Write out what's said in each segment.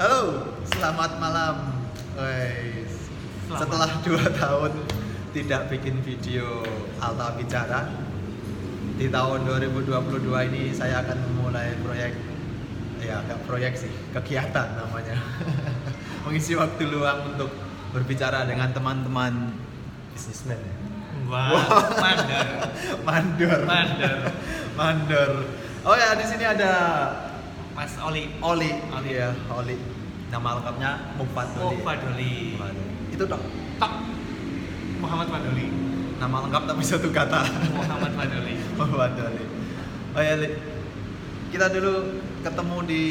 Halo, selamat malam. Guys. Setelah dua tahun tidak bikin video Alta Bicara, di tahun 2022 ini saya akan memulai proyek, ya nggak proyek sih, kegiatan namanya. Mengisi waktu luang untuk berbicara dengan teman-teman bisnismen ya. Wah, mandor. Mandor. Mandor. Mandor. Oh ya, di sini ada Mas Oli. Oli, Oli. ya, Oli. Nama lengkapnya Mufat Oh, Oli. Fadoli. Itu dong. Tok. Muhammad Fadoli. Nama lengkap tapi satu kata. Muhammad Fadoli. Mufat Oli. Oh ya, Li. Kita dulu ketemu di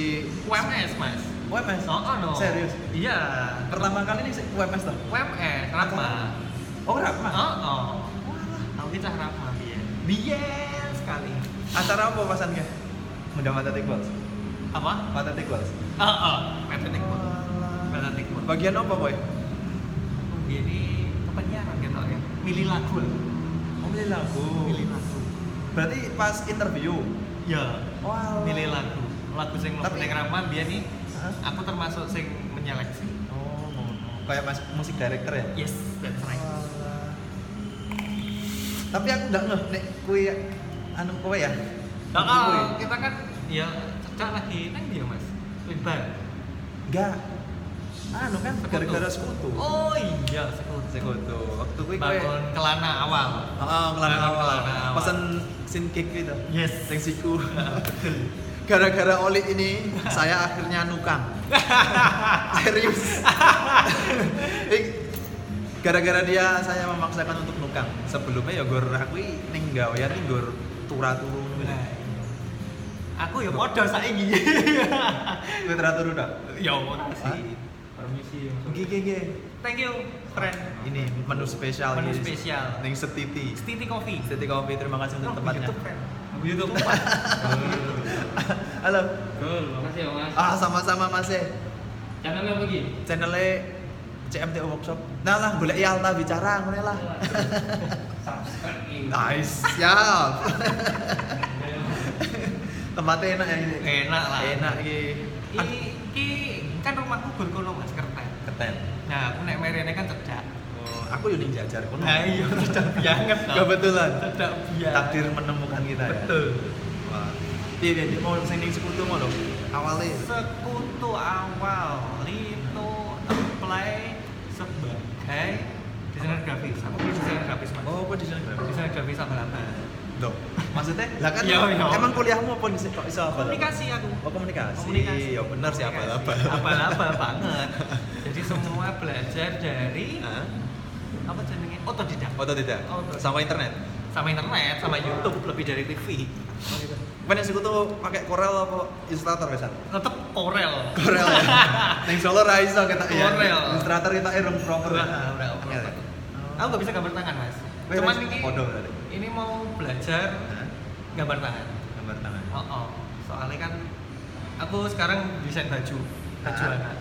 WMS, Mas. WMS. Oh, oh, no. Serius. Iya. Pertama kali ini WMS toh? WMS, Ratma. Oh, Rahma. Oh, oh. Aku kita Ratma biyen. Biyen sekali. Acara apa pasannya? Mudah mata tikbal. Apa? Tikbal. Oh, oh. Patetik pun. Patetik pun. Bagian apa, Boy? Ini kepenyiaran gitu ya. Milih lagu. Oh, milih lagu. Milih lagu. Berarti pas interview. Ya. Wah. milih lagu lagu sing Tapi- mlebu ning Rama biyen nih aku termasuk sing menyeleksi Oh, ngono. Kayak mas musik director ya? yes that's right. Tapi aku nggak ngeh nek kue anu kowe ya. nah, oh, kita kan ya cecak lagi nang dia mas Limbar Enggak. Anu kan gara-gara sekutu. oh iya sekutu Sekutu. Waktu kowe bangun kelana awal Heeh, ngelana Bangun awal. kelana awal. Pesen sin cake gitu. yes Sing siku. Gara-gara oli ini saya akhirnya nukang. Serius. Gara-gara dia saya memaksakan untuk nukang. Sebelumnya ya gor aku ning gawean ning gor turu-turu. Nah, aku ya podo saiki Kowe turu-turu dak? ya ora sih permisi Nggih nggih nggih. thank you friend Ini menu spesial Menu ini. spesial. Ning Setiti. Stiti Coffee Setiti Coffee terima kasih untuk Oh, tempatnya. YouTube, friend. YouTube Pak. Halo. Makasih ya mas. Ah sama-sama Mas. e. Channelnya apa lagi? Channelnya CMTO Workshop. Nah lah, boleh Alta bicara ngono lah. Subscribe ini. Nice, siap. Tempatnya enak ya ini. Enak lah. Enak iki. Iki, iki kan rumahku berkono Mas Kerten. Keten. Nah, aku nek merene kan cedak. Oh, aku ning jajar kono. Nah, iya cedak banget. Kebetulan. Cedak biar. Takdir menemukan kita ya. Betul. Wah. Piye piye mau sing sekutu ngono. Awalnya Sekutu awal itu apply sebagai desainer grafis. Aku dulu desainer grafis Mas. Oh, apa di sana? Desainer grafis abal-abal. Loh, maksudnya? Lah kan Iya, iya. emang kuliahmu apa sih kok iso apa? Komunikasi aku. Oh, komunikasi. Komunikasi. Ya bener sih abal-abal. Abal-abal banget. Jadi semua belajar dari Hah? apa jenenge otodidak. Foto tidak? Otodidak. Sama internet? sama internet sama YouTube lebih dari TV Kan yang sekutu pakai Corel apa Illustrator biasa? tetep Corel Corel ya. Ning Solo ra iso kita ya. Corel. Illustrator kita irung proper. Ora, ora, ora. Ya. aku nggak bisa gambar tangan mas cuman ini podo berarti. Ini mau belajar Hah? gambar tangan Gambar tangan. oh, oh. soalnya kan aku sekarang desain baju baju Ah. anak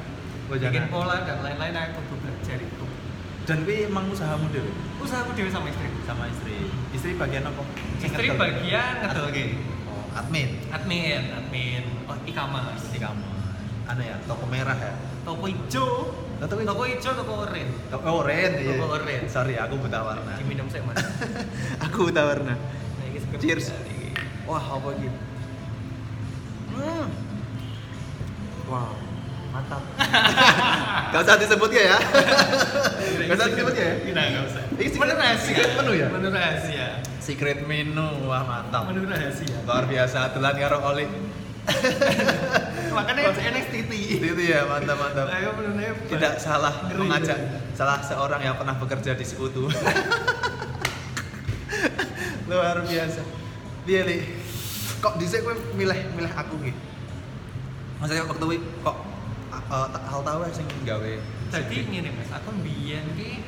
Baju bikin anak. pola dan lain-lain aku butuh belajar itu Dan kuwi emang usahamu dhewe usaha aku dewe sama istri sama istri. Istri bagian apa? Istri ngedol. bagian ngedelke Oh, admin admin admin oh e-commerce. Anu ya, toko merah ya. toko hijau Toko hijau? toko hijau toko orange Toko iya. Toko. Sorry, aku buta warna. diminum saya mas aku buta warna. Nah, Cheers. Wah, apa gitu? Hmm. Wow, mantap. Gak usah disebut ya ya. Gak usah disebut ya. Tidak, nggak usah. Ini secret- Menu rahasia. secret menu ya? Menu rahasia. Secret menu, wah mantap. Menu rahasia. Luar biasa, telan karo oli. Makanya kan NXT. Itu ya, mantap mantap. Ayo Tidak salah Ngeri. mengajak salah seorang yang pernah bekerja di sekutu. Luar biasa. Dia li, kok dhisik kowe milih milih aku gitu. Maksudnya waktu kuwi kok uh, hal tahu sing gawe. Jadi ngene Mas, aku mbiyen ki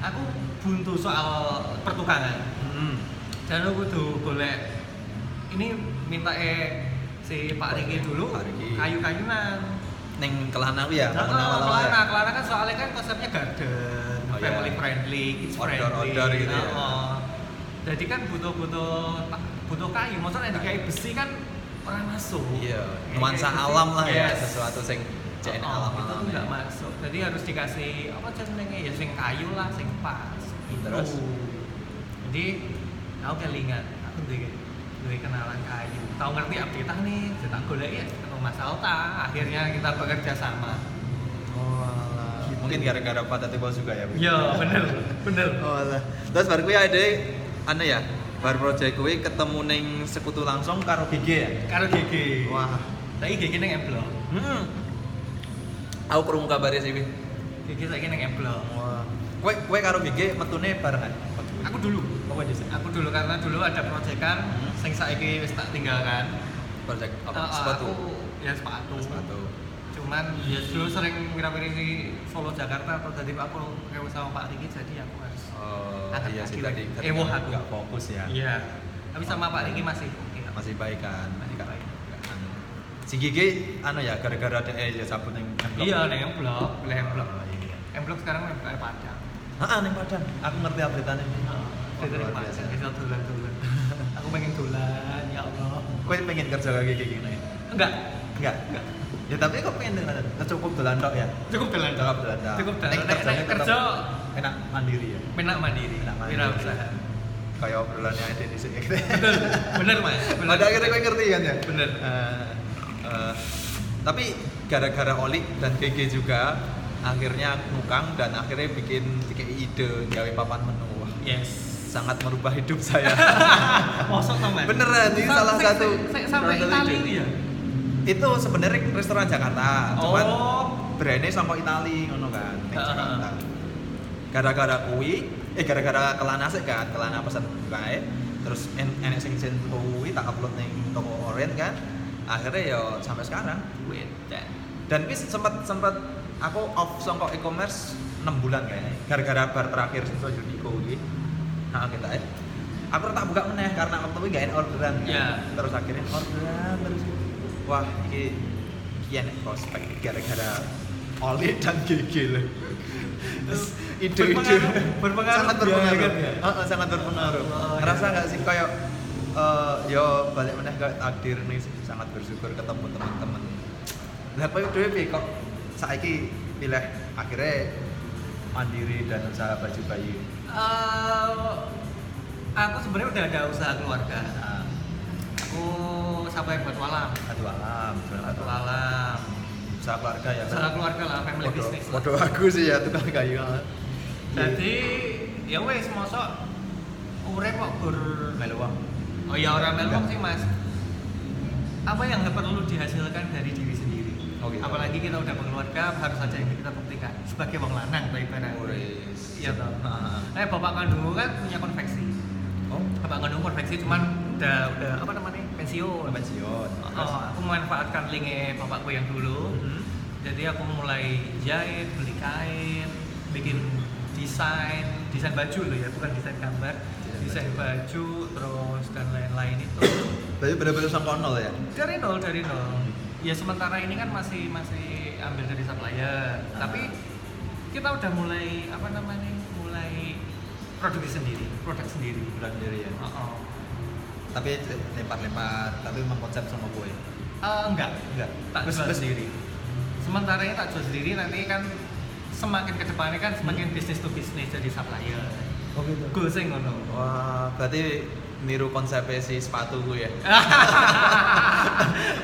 aku buntu soal pertukangan. Hmm. Dan aku kudu golek ini minta eh si Pak Riki dulu kayu-kayunan. Ning kelana kuwi ya, Nah, ya? kelana, kelana kan soalnya kan konsepnya garden, Oh, iya. family friendly, kids friendly. Outdoor-outdoor gitu ya. Oh. Jadi kan butuh-butuh butuh kayu, maksudnya di kayu besi kan orang masuk. Iya, Kayak nuansa besi. alam lah ya, Yes. sesuatu sing JN Oh, alam itu tuh nggak masuk jadi harus dikasih apa jenenge ya sing kayu lah sing pas gitu. Terus? jadi aku kelingan aku duwe kenalan kayu tahu ngerti update nih saya tak golek ya ketemu Mas Alta akhirnya kita bekerja sama. Oh, mungkin gara-gara Pak Tati Bos juga ya Bu? iya bener bener. Oh, terus baru kuwi ada anu ya bar project kuwi ketemu ning sekutu langsung karo GG ya? Karo GG wah. Tapi GG neng emblok hmm. aku krungu kabare sih. GG saiki neng emblok wah. Kowe kowe karo GG metune barengan aku dulu. Apa aja aku dulu karena dulu ada proyekan Hmm. sing saiki wis tak tinggalkan. Project apa? Eh, eh, sepatu? aku ya sepatu. Sepatu. Cuman ya dulu sering di Solo Jakarta atau tadi aku kewe sama Pak Riki jadi aku harus oh Angkat iya sih tadi Ewoh nggak- aku. nggak fokus ya. Iya. Tapi sama Pak Riki masih oke. Masih baik kan? Masih baik. anu. si Gigi anu ya gara-gara dia ya sabun yang emblok. iya nih emblok pilih emblok Oh, iya. emblok sekarang kayak Padang Ah, ning Padang. Aku ngerti update-ane. Dari luar Padang biasa. bisa dolan-dolan aku pengen dolan ya Allah Kowe pengen kerja kayak gini? enggak Enggak. enggak Ya tapi kok pengen dengan cukup dolan tok ya. cukup dolan Cukup dolan tok. cukup dolan Nek tetap kerja enak mandiri ya. penak mandiri Penak mandiri. wira usaha Kayak obrolannya ada di sini. bener bener mas bener Pada akhirnya kowe ngerti kan ya? bener eh, tapi gara-gara Oli dan GG juga akhirnya nukang dan akhirnya bikin kayak ide gawe papan menu. Wah, yes sangat merubah hidup saya. Mosok sama Beneran, ini salah satu sampai salah satu Itali ide. ya itu sebenarnya restoran Jakarta, cuman oh brandnya sama Itali ngono kan. Jakarta. Gara-gara kuwi, eh gara-gara kelana sih kan, kelana pesan kae, terus en enek sing sen kuwi tak upload ning toko Orient kan. Akhirnya ya sampai sekarang. that Dan wis sempat sempat aku off songkok e-commerce 6 bulan kayaknya. Gara-gara bar terakhir so Unico kuwi. Nah, kita eh. Aku tak buka meneh karena waktu itu gak enak orderan kan. Iya. Terus akhirnya orderan terus wah ini kian prospek gara-gara Oli dan GG loh. Terus ide-ide Berpengaruh- berpengaruh sangat banget berpengaruh. ya? Heeh, sangat berpengaruh. Oh, iya. Ngerasa nggak sih kayak eh yo balik meneh kayak takdir nih sangat bersyukur ketemu teman-teman. Lah dhewe piye kok saiki pilih akhirnya mandiri dan usaha baju bayi. Eh, aku sebenarnya udah ada usaha keluarga Nah, aku siapa yang batu alam satu alam, batu alam. Usaha keluarga ya. usaha keluarga lah family Podo- business podo aku sih ya tukang kayu. jadi ya wes mosok urip kok gur melu uang. oh ya orang Enggak. melong sih mas apa yang perlu dihasilkan dari diri Oh, gitu. apalagi kita udah berkeluarga harus ada yang kita buktikan. Sebagai wong lanang tuh ibarat Wis. iya toh. Eh bapak kandungku kan punya konveksi. Oh, bapak kandung konveksi cuman udah udah apa namanya pensiun. Pensiun. Oh, aku memanfaatkan linknya bapakku yang dulu. Mhm. jadi aku mulai jahit beli kain bikin desain desain baju loh ya bukan desain gambar. Desain desain baju terus dan lain-lain itu. Berarti benar-benar sampai nol ya? dari nol dari nol ya sementara ini kan masih masih ambil dari supplier Ah. tapi kita udah mulai apa namanya mulai produksi sendiri produk sendiri Bulan sendiri ya. Oh, oh. Tapi lempar-lempar, tapi memang konsep sama gue. Eh, enggak Enggak. tak Terus- jual sendiri sementara ini tak jual sendiri nanti kan semakin ke depannya kan semakin bisnis to bisnis jadi supplier Oh gitu. gue sih ngono Wah, berarti niru konsepnya si sepatu gue ya.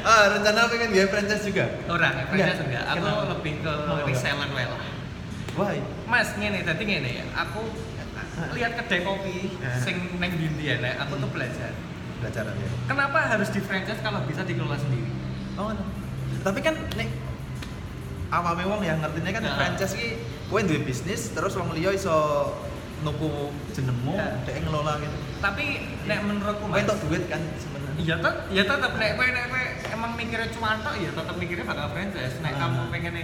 ah, rencana pengen dia franchise juga. orang franchise Enggak. enggak aku Kenapa? lebih ke Oh, reseller well Why? mas ngene tadi ngene ya aku lihat kedai kopi Eh. sing neng Bindi ya aku tuh belajar Belajar ya. kenapa harus di franchise kalau bisa dikelola sendiri Oh, no. Tapi kan nek awame wong yang ngertinya kan Nah. franchise ki kowe duwe bisnis terus wong liya iso nuku jenengmu, Nah. dhek ngelola gitu. tapi nek menurutku mas entuk duit kan sebenarnya. Iya tetap, ya tetap nek kowe nek kowe emang mikirnya cuma tok ya tetap mikirnya bakal franchise. Nek Ah. kamu pengen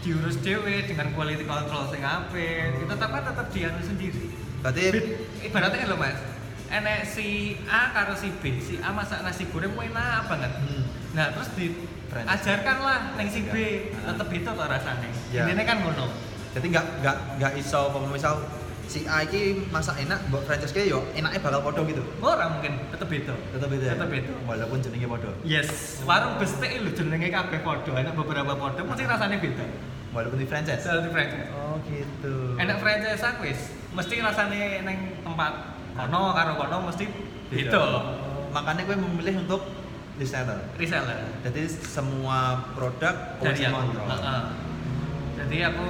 diurus dewe dengan quality control sing apik, itu tetap kan tetap dianu sendiri. Berarti Ibaratnya lho Mas, enek si A karo si B, si A masak nasi goreng ku enak banget. Hmm. Nah, terus Franchise. diajarkan lah neng si B, Ah. tetep itu tuh rasanya. Ya. Ini kan ngono. jadi nggak nggak nggak iso misal si A iki masak enak mbok franchise ki yo enaknya bakal podo gitu. Orang mungkin tetep beda. Tetep beda. ya? Tetep beda. Walaupun jenenge podo. Yes, warung bestek lho jenenge kabeh padha, enak beberapa padha, mesti rasanya beda. Walaupun di franchise. Soal di franchise. Oh gitu. Enak franchise aku wis, mesti rasanya neng tempat kono karo kono mesti beda. Makanya gue memilih untuk reseller. Reseller. Jadi semua produk dari aku. kontrol. Heeh. Jadi aku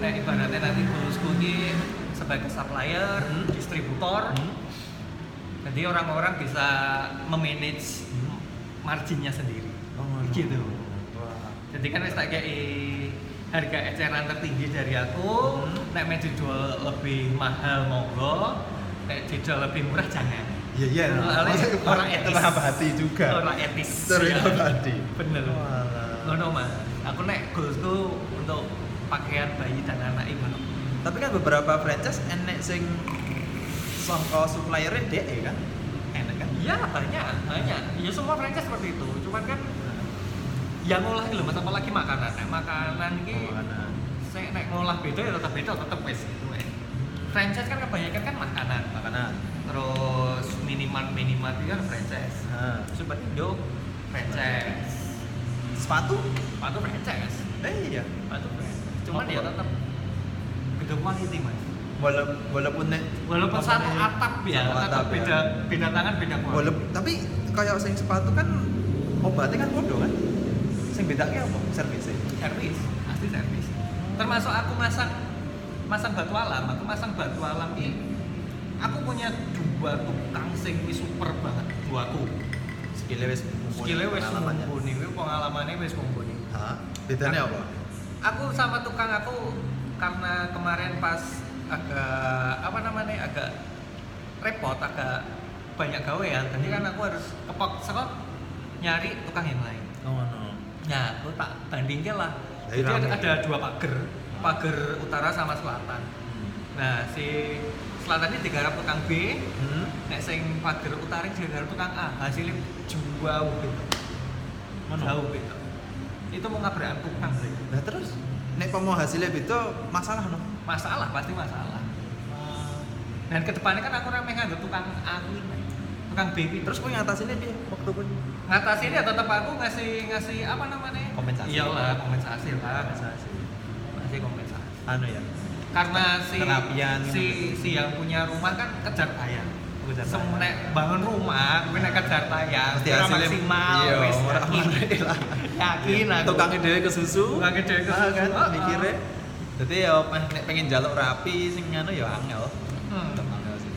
nek ibaratnya nanti bolusku ini sebagai supplier, Hmm. distributor. Hmm. Jadi orang-orang bisa memanage Hmm. marginnya sendiri. Oh, Gitu. Wah. Jadi kan wis tak kei harga eceran tertinggi dari aku, Hmm. nek mau dijual lebih mahal monggo, nek dijual lebih murah jangan. Iya iya. Orang etis. terabadi juga. Orang etis. Terabadi. Bener. Walah. Ngono mas. Aku nek goalsku untuk pakaian bayi dan anak ibu. Tapi kan beberapa franchise enek sing songko suppliernya DE kan? Enak kan? Iya banyak, banyak. Ya semua franchise seperti itu. Cuman kan yang ngolah gitu, mas apalagi makanan. Nek makanan Oh, makanan. saya nek ngolah beda ya tetap beda, tetap wes gitu. Franchise kan kebanyakan kan makanan. Makanan. Terus minimal minimal itu kan franchise. Nah. Super Indo franchise. Sepatu? Sepatu franchise. Eh iya. Sepatu franchise. Cuman Apa? ya tetap beda quality mas. Wala- walaupun nek Walaupun satu atap ya, satu tetap atap ya. beda beda tangan beda quality. Walaupun tapi kayak sing sepatu kan obatnya kan podo kan? Sing bedanya apa? Servisnya. servis pasti servis termasuk aku masang masang batu alam aku masang batu alam ini aku punya dua tukang sing super banget dua aku Skillnya mumpuni, skillnya wis pengalamannya. mumpuni pengalamannya wis mumpuni Hah? Bedanya apa? aku sama tukang aku karena kemarin pas agak apa namanya agak repot agak banyak gawean jadi kan aku harus kepok sekot nyari tukang yang lain Oh no. Nah, aku tak bandingin lah. Jadi Jadi ada, ada dua pagar, pagar utara sama selatan. Nah, si selatan ini digarap tukang B, Hmm. nek sing pagar utara ini digarap tukang A. Hasilnya jauh beda. Jauh beda. Itu mau ngabrakan tukang sih. Nah terus nek pemo hasilnya beda masalah no. Masalah, pasti masalah. Dan ke depannya kan aku rame nganggo tukang A ini. Tukang B ini. Terus kok ngatasinnya dia waktu pun ngatasin ya tetap aku ngasih ngasih apa namanya? Kompensasi. Iyalah, kompensasi lah. Kompensasi. Ngasih kompensasi. anu ya. karena si Terapian si si yang punya rumah kan kejar tayang. Semenek bangun rumah gue nek kejar tayang Mesti kira hasilnya- maksimal iya, wes yakin yakin aku Tukangnya dhewe ke susu. Tukangnya dhewe ke Ah, susu. kan Oh, mikirnya. oh. Jadi ya pengen jaluk rapi sing anu ya angel. Hmm. Angel sih.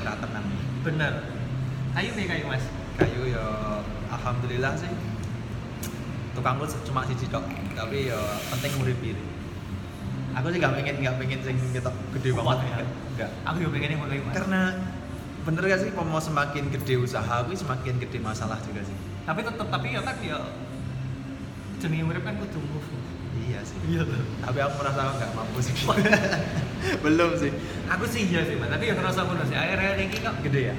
Ora tenang. bener kayu nih kayu mas Kayu ya alhamdulillah sih. Tukangku cuma siji tok, tapi ya penting urip iri. Aku sih gak pengen gak pengen sing ketok gede banget ya? Enggak. aku juga pengen yang mulai mas Karena bener gak sih mau semakin gede usaha aku semakin gede masalah juga sih. tapi tetap tapi ya kan ya jenis urip kan kudu move Iya sih. iya tuh Tapi aku merasa nggak mampu sih. Belum sih. aku sih iya sih mas tapi yang ngerasa bener sih akhirnya ini kok Gede ya.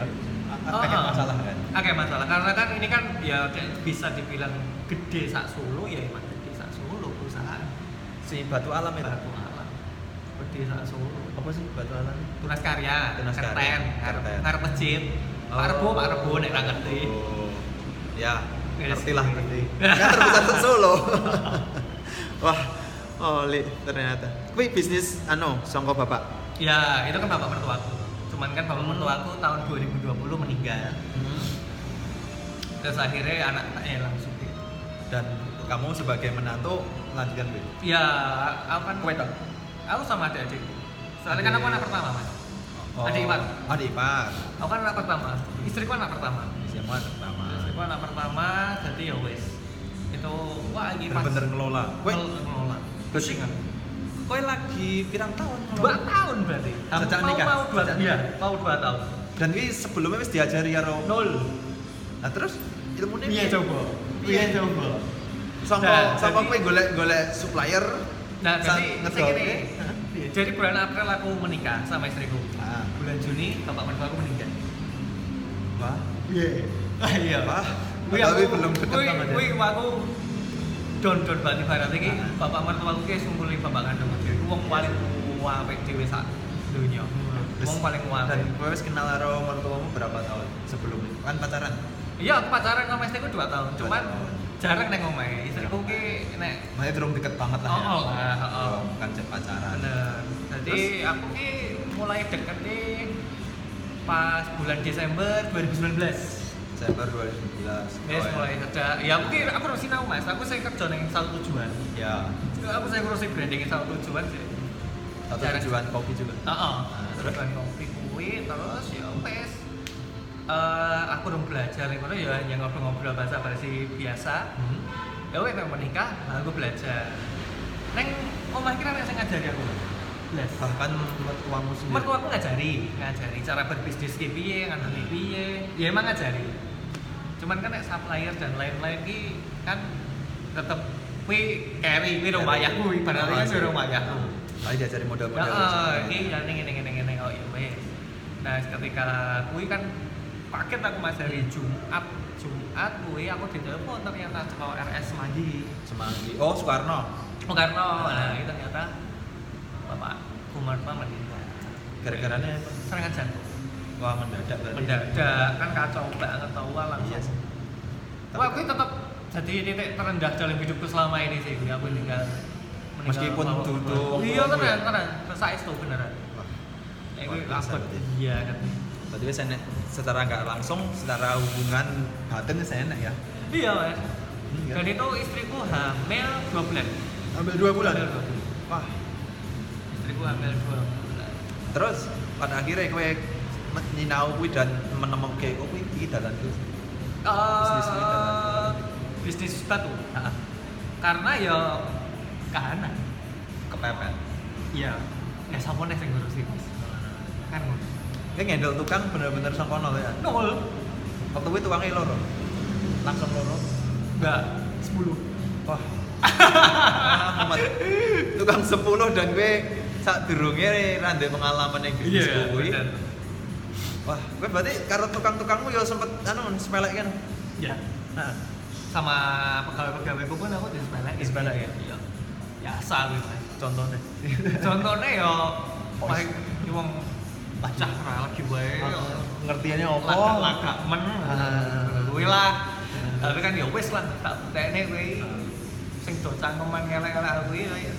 Pakai oh. masalah kan. Oke masalah karena kan ini kan ya bisa dibilang gede sak Solo ya emang gede sak Solo perusahaan Si batu alam itu. batu alam gede sak Solo Apa sih batu alam? tunas karya Tunas kerten karya, ngarep masjid Pak Rebo Pak Rebo nek ra ngerti Oh. Ya, ngerti lah ngerti. Kan terbesar Solo. Wah, oli ternyata. Tapi bisnis anu songko bapak. ya itu kan bapak mertuaku cuman kan bapak Hmm. mertuaku tahun 2020 meninggal terus akhirnya anak eh langsung. Dan kamu sebagai menantu melanjutkan bisnis. ya aku kan Kowe tok? aku sama adik-adik soalnya kan aku anak pertama mas. Adik ipar. Adik ipar. aku kan anak pertama. Istriku anak pertama. Siapa anak pertama? Istriku anak pertama, jadi ya wes itu wah pas Bener-bener ngelola. Ngel- ngelola Berarti kowe lagi pirang tahun? Dua tahun berarti. Sejak nikah? mau dua Sejak iya, mau dua tahun. Dan ini sebelumnya wis diajari karo nol. Nah terus? Ilmunya iya coba? Iya coba? Sangka Nah, sangka jadi- kowe golek-golek supplier. nah jadi ini jadi bulan April aku menikah sama istriku Ah, bulan Juni bapak mertua aku meninggal wah. iya ah iya Wah. Wih, Tapi aku- belum wih, banget ya. wih, aku don don banget ibarat iki Ah. bapak mertua aku kayak ngumpulin bapak kandung aku. Wong paling tua dhewe sak. Terus- Wong paling Dan wae. gue wis kenal karo mertuamu berapa tahun sebelum? Kan pacaran? Iya, aku pacaran sama istriku 2 tahun. Dua Cuman tahun. Jarang neng omahe. Istriku ki nek Makanya durung deket banget lah ya. Oh, oh, lah, oh, oh. Kan cek pacaran. bener. Jadi aku ki mulai deket nih pas bulan Desember 2019. Desember 2011. Wes Oh, ya. mulai ada. Ya aku ki aku harus sinau Mas. Aku saya kerja ning satu tujuan. Ya. Aku saya ngurusin branding satu tujuan sih. Satu tujuan kopi juga. Heeh. Ah, Terus kan kopi kuwi terus ya wes. Eh aku dong belajar kono ya hanya ngobrol-ngobrol bahasa basi biasa. Hmm. Ya wes nang menikah, nah, aku belajar. Neng omah kira nek sing ngajari aku. Belas. Bahkan mertuamu sendiri. Mertua aku ngajari, ngajari cara berbisnis ki piye, ngandani piye. Ya emang ngajari. Cuman kan nek supplier dan lain-lain ki kan tetep kuwi carry kuwi dong wayahku ibaratnya kan kuwi dong wayahku. Kali diajari modal-modal. Heeh, iki ya ning ngene ngene ngene oh ya wes. Nah, ketika kuwi kan paket aku mas dari Jumat Jumat kuwi aku ditelepon ternyata cekal RS Mandi. Semanggi. Oh, Soekarno. Oh Karno, nah itu ternyata Bapak Kumarpa meninggal. Gara-garanya apa? Serangan jantung. Wah, mendadak berarti. Mendadak kan kacau banget tau lah langsung. Iya sih. Wah, aku tetap jadi titik terendah dalam hidupku selama ini sih. Gue aku meninggal. meninggal Meskipun duduk, Iya ngomong tenan, ya. tenan. Terus itu beneran. Wah, Luar gue berarti. Iya kan. Berarti enek secara nggak langsung secara hubungan batin wis enek ya. Iya mas. Iya. Dan itu istriku hamil dua bulan. Ambil dua bulan. Hamil dua bulan. Wah, Istriku hamil dua bulan. terus pada akhirnya kowe nyinau kuwi dan menemuke oh kuwi iki dalan kuwi dalan. Eh, bisnis batu. Heeh. Karena ya kahanan. Kepepet. Iya. Ya sama nih yang ngurusin mas. Kan Kowe ngendel tukang bener-bener sang kono ya. nol. Waktu kuwi tukangnya loro. Langsung loro. Enggak. Sepuluh. Wah. Amat. Tukang 10 dan gue sak durunge ra ndek pengalaman yang bisnis kuwi. bener. Wah, gue berarti karo tukang-tukangmu ya sempet anu sepelek kan. Ya. Nah, Sama pegawai-pegawaiku pun aku disepelekin. Disepelekin? Iya. Biasa gitu mas. contohnya. Contohnya ya paling wong pacah lagi wae. Ngertiannya apa? Laga-laga men. Ah. Kuwi lah. Tapi kan ya wis lah tak tekne kuwi. Sing do cangkeman ngelek-ngelek kuwi ya.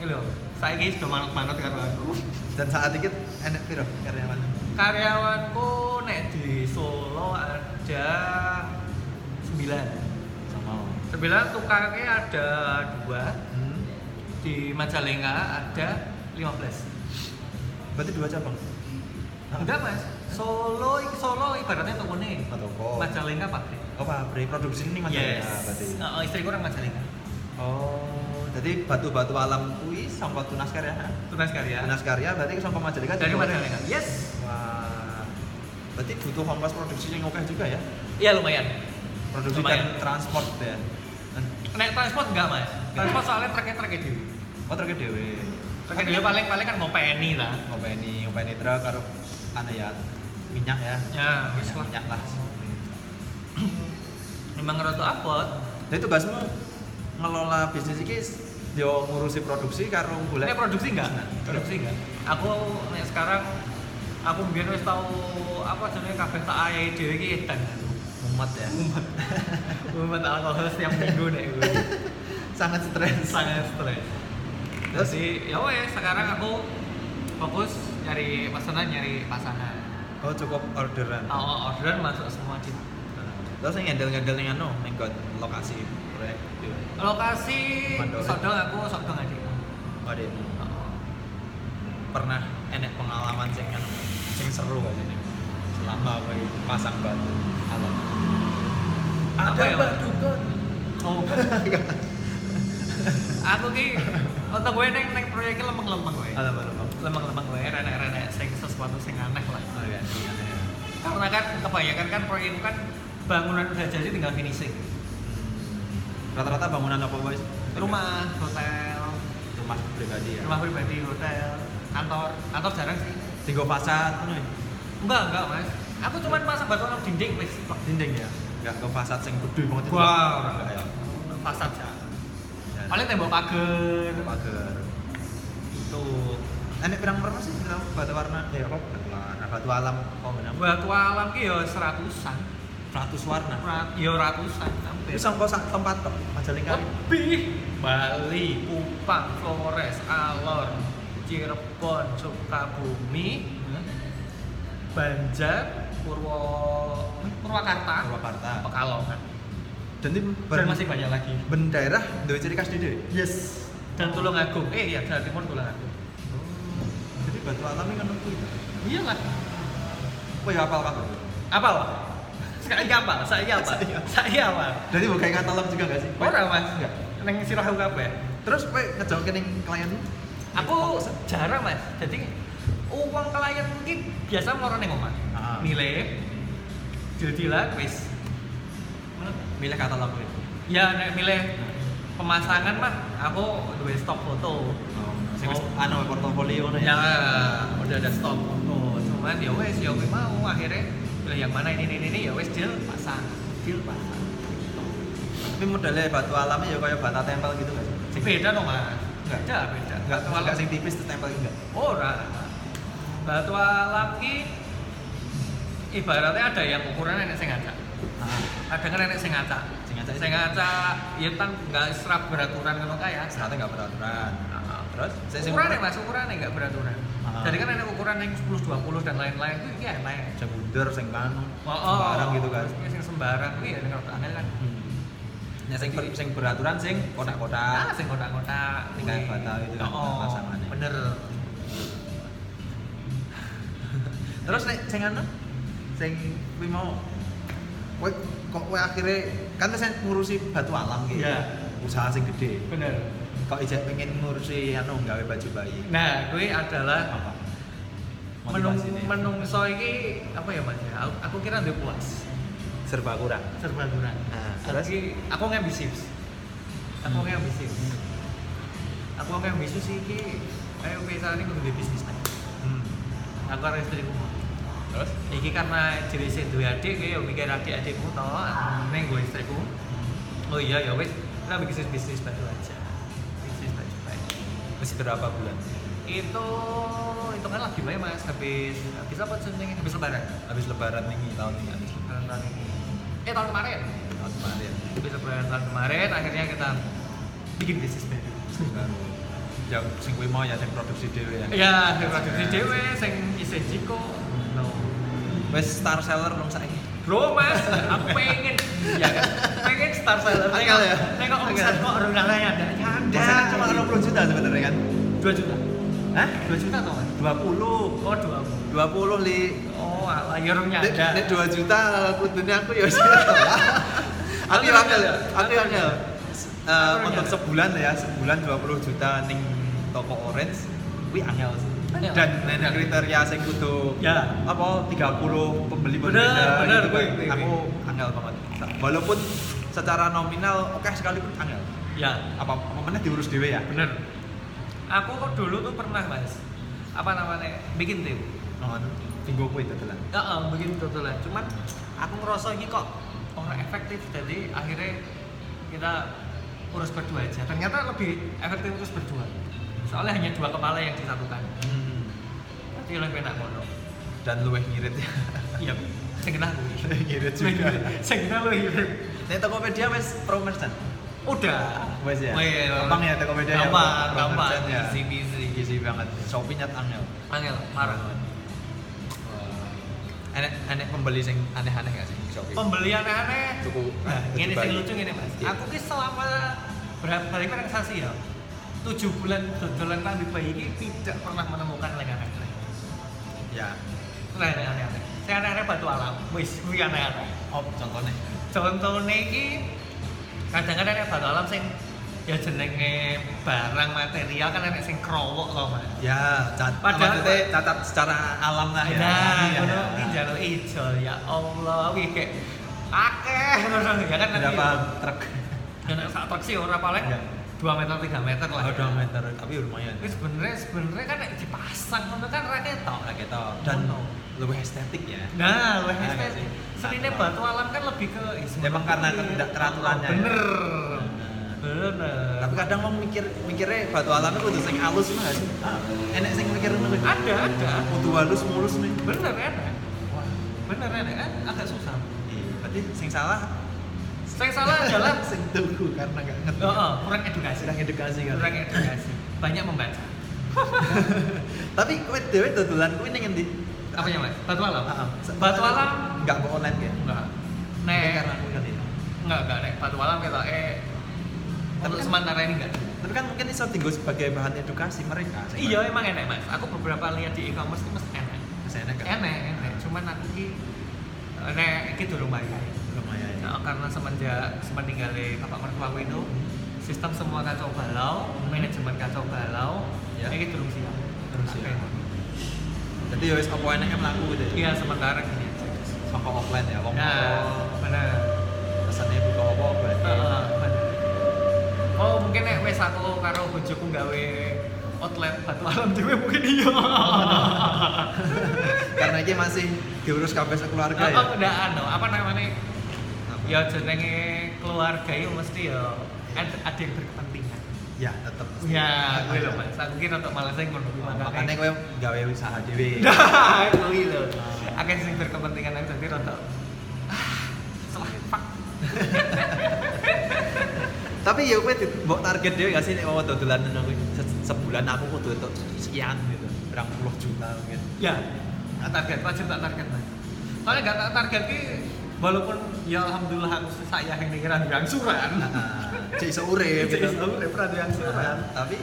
Iki lho, saiki sudah manut-manut karo aku. Dan saat itu enak piro karyawan? Karyawanku nek di Solo ada 9. Sama. 9 tukangnya ada dua Hmm. di Majalengka ada 15 Berarti dua cabang. Enggak mas Solo Solo ibaratnya toko nih toko. Majalengka pabrik Oh, pabrik produksi ini Mas yes berarti. Oh, istriku orang Majalengka Oh, jadi batu-batu alam kuwi sampai tunas karya. tunas karya Tunas karya berarti sampai Majalengka. dari. Majalengka yes Wah. Berarti butuh ongkos produksi yang oke juga ya? iya lumayan Produksi Lumayan. dan transport ya. Naik transport enggak mas transport soalnya truknya truknya dewi oh truknya dewe. truknya dewi paling paling kan mau PNI lah ngopeni ngopeni truk karo anu ya minyak ya. ya lah minyak lah. memang rada abot Nah itu tugasmu ngelola bisnis ini yo ngurusi produksi karo golek Ini produksi enggak? Nah, Produksi enggak? Aku nek sekarang aku mungkin wis tau apa jenenge kabeh tak ayahi dhewe iki edan. mumet ya. Umat. Umat alkohol setiap minggu nek gue. Sangat stres. Sangat stres. Terus Jadi ya wes sekarang aku fokus nyari pesanan nyari pasangan. oh cukup orderan. Oh, orderan masuk semua di Terus yang ngandel-ngandel yang anu nggon lokasi proyek lokasi sodong aku sodong adik. Oh, deh. Oh. Pernah enek pengalaman sing anu sing seru gak sih selama kowe pasang batu alam. Apa ya, Mas? kan. Oh. aku ki untuk gue neng neng proyek iki lempeng-lempeng gue. Alam alam. Lempeng-lempeng gue renek-renek sing sesuatu sing aneh lah. Oh iya. Karena kan kebanyakan kan proyek itu kan bangunan udah jadi tinggal finishing. Rata-rata bangunan apa boys? Rumah, hotel, Rumah pribadi ya. rumah pribadi, hotel, kantor, kantor jarang sih. Tiga fasad ya. Enggak, enggak mas. Aku cuma pasang batu alam dinding wis. Dinding ya. Enggak ke fasad sing gede banget itu. Wah, Enggak ya. Fasad ya. Paling tembok pagar. pagar. Itu. Enek pirang berapa sih bilang batu warna? Ya apa? Batu warna, batu alam. Oh benar. Batu alam ki ya seratusan. 100 warna. Rat- Ya ratusan hampir. Bisa kok sak tempat tok Majalengka. Lebih Bali, Kupang, Flores, Alor, Cirebon, Sukabumi, Banjar, Purwo, Purwakarta, Purwakarta. Pekalongan. Dan ini Dan masih banyak lagi. ben daerah ciri khas dhewe. Yes. Dan Tulungagung. Eh iya, Jawa Timur Tulungagung. Jadi batu alam ini kan kuwi. Iya lah. Kowe ya hafal kabeh. Apa lah? Saya apa? Saya apa? Saya. Saya apa? Jadi bukan katalog juga gak sih? Ora mas. Enggak. Neng sirahku kabeh. Terus kowe ngejokke ning klien Aku jarang mas. Jadi uang klien mungkin biasa ngeluarin yang omah. Ah. Nilai, deal-dealan, wis. milih katalog. Ya milih pemasangan mah aku duwe stok foto. Oh, Oh. Anu portofolio ngono Ya, ya. udah ada stok foto. Cuman ya wes ya gue mau akhirnya pilih yang mana ini ini ini ya wes deal pasang, deal pasang. Tapi modelnya batu alamnya ya kayak bata tempel gitu sih? Beda dong mas. Enggak. Beda beda. Enggak, Batu enggak alam sing tipis tempel enggak. Ora. Batu alam ki ibaratnya ada yang ukuran nenek sing ngacak. Ah, Ada kan nenek sing ngacak. Sing itu? Sing ngacak ya kan enggak serap beraturan ngono kaya. ternyata enggak beraturan. Terus saya sing Ukurannya mas, ukurannya enggak beraturan. Ah. Jadi kan ada ukuran yang 10 20 dan lain-lain itu ya naik. sing bunder sing kanu. Oh, Sembarang gitu kan. Terus Sing sembarang kuwi ya ning angel kan. Ya sing ber- sing beraturan sing Ah, kotak-kotak. sing kotak-kotak Tinggal batal itu kan Oh, pasangannya. bener. Terus nek sing anu sing kuwi mau kowe kok kowe akhirnya kan saya ngurusi batu alam gitu. Iya. Usaha sing gede. Bener. Kok ijek pengen ngurusi anu gawe baju bayi. Nah, kuwi adalah Apa? menung menungso iki apa ya Mas ya? Aku, aku kira ndek puas. serba kurang. Serba kurang. Nah, Terus aku ngambisius. Aku Hmm. ngambisius. Aku ngambisius iki ayo misalnya kudu duwe bisnis nih. Hmm. Aku karo istriku. Terus? Iki karena sing duwe adik, ya mikir adik-adikku to, neng gue istriku. Oh iya ya wes, kita bikin bisnis baju aja. Masih berapa bulan? Itu itu kan lagi baik mas, habis habis apa jenenge? Habis lebaran. Habis lebaran nih tahun ini habis Lebaran tahun ini. Eh tahun kemarin. tahun kemarin. Habis lebaran tahun kemarin, akhirnya kita bikin bisnis baru. Yang sing kuwi mau ya sing produksi dhewe ya. Ya, sing produksi dhewe, sing isih jiko. No. Wes star seller belum saiki. Bro mas, aku pengen, ya kan, pengen star seller. Akal ya? Tengok omset kok orang lain ada, ya. Masa kan cuma 60 juta sebenarnya kan? 2 juta. Hah? 2 juta atau mas? 20. Oh 2 20 li. Oh, alah, ya orangnya Nek ada. nek 2 juta kudune aku ya ngerti lah. Aku ya angel, aku ya angel. Eh, untuk sebulan ya, sebulan 20 juta ning toko orange kuwi angel sih. Dan nenek kriteria sing kudu Ya. apa 30 pembeli berbeda bener, gitu kan. Aku angel banget. Walaupun secara nominal oke sekalipun angel. Ya, Apa apa meneh diurus dhewe ya? bener. Aku kok dulu tuh pernah mas, apa namanya, bikin tim. Oh, tinggo kuwi dadelan. Ya, uh, bikin tutulan. Cuman aku ngerasa ini kok orang efektif, jadi akhirnya kita urus berdua aja. Ternyata lebih efektif urus berdua. Soalnya hanya dua kepala yang disatukan. Hmm. Jadi lebih enak ngono. Dan luweh ngirit ya. Iya, sing kena aku. Ngirit juga. Sing kena lu iya. Nek Tokopedia wis pro merchant. Udah. Wes ya. Well, Gampang ya Tokopedia ya. Gampang, gampang. ya. Easy peasy. Easy banget. Shopee nyat angel. Angel, parah. Enek enek pembeli sing aneh-aneh gak sih Shopee? Pembeli aneh-aneh. Tuku. Nah, ini sing lucu gini mas. Iya. Aku ki selama berapa kali transaksi ya? Tujuh bulan dodolan kami bayi ini tidak pernah menemukan yang aneh-aneh. Ya. Yang aneh-aneh. Saya aneh-aneh batu alam. Wis, kuwi aneh-aneh. Oh, contohnya. Contohnya iki kadang-kadang ada batu alam sing ya jenenge barang material kan ada sing krowok loh mas. Ya, cat, Padahal- maksudnya catat secara alam lah ya. Nah, Iya, ngono ya. iki jalur ijo ya Allah, iki kayak akeh ya kan Berapa truk? Dan sak truk sih ora paling Iya. 2 meter 3 meter lah. Oh, 2 meter, tapi lumayan. Wis sebenarnya sebenarnya kan nek dipasang ngono kan ra ketok. Nah, gitu. Dan Ngono. lebih estetik ya. Nah, lu Nah, nggak Nah, batu alam kan lebih ke Emang karena ketidakteraturannya ya? Bener. Bener. Tapi kadang wong mikir mikirnya batu alam itu kudu sing halus mah. Enek sing mikir. Ada, ada. Kudu halus mulus nih. Bener enak. Bener enak kan agak susah. Iya, berarti sing salah Saya salah adalah sing tunggu karena gak ngerti. Oh, oh, kurang edukasi. Sedang edukasi kan. Kurang edukasi. Banyak membaca. Tapi kowe dhewe dodolan kuwi ning endi? Apa ya mas? Batu alam. Heeh. Batu alam enggak kok online ya? enggak. Nek karena aku kan ini. enggak enggak nek batu alam kita eh Tapi kan- sementara ini enggak. Tapi kan mungkin iso tinggal sebagai bahan edukasi mereka. Iya emang enak mas. Aku beberapa lihat di e-commerce itu mesti enak. Mas enak kan? Enak enak. Cuman aku ki nek iki bayar. Lumayan. Nah, karena semenjak semeninggalnya bapak mertuaku itu sistem semua kacau balau, manajemen kacau balau, Ya. ini durung siap. Durung siap. Jadi ya wis apa enake mlaku gitu. ya? Iya sementara gini. Saka offline ya, wong Nah, benar. pesannya buka apa berarti. Heeh, bener. Oh mungkin nek wis aku karo bojoku gawe outlet batu alam dhewe mungkin iya. Karena ini masih diurus kabeh sekeluarga ya. Apa udah anu, apa namanya? Ya jenenge keluarga itu mesti ya ada yang berkepentingan. Ya, tetep. Ya, gue lho Mas. Aku kira untuk malas ngono kuwi Makanya kowe gawe usaha dhewe. Nah, kuwi lho. Akeh sing berkepentingan jadi rada ah, salah pak. Tapi ya di- mbok target dhewe gak sih nek mau dodolan sebulan aku kudu entuk sekian gitu. Berang puluh juta mungkin. Ya, target wajib tak target Mas. Soalnya gak tak target ki walaupun ya alhamdulillah aku saya yang dengeran yang suran. Cek iso urip Cek iso urip, ra yang suran. Tapi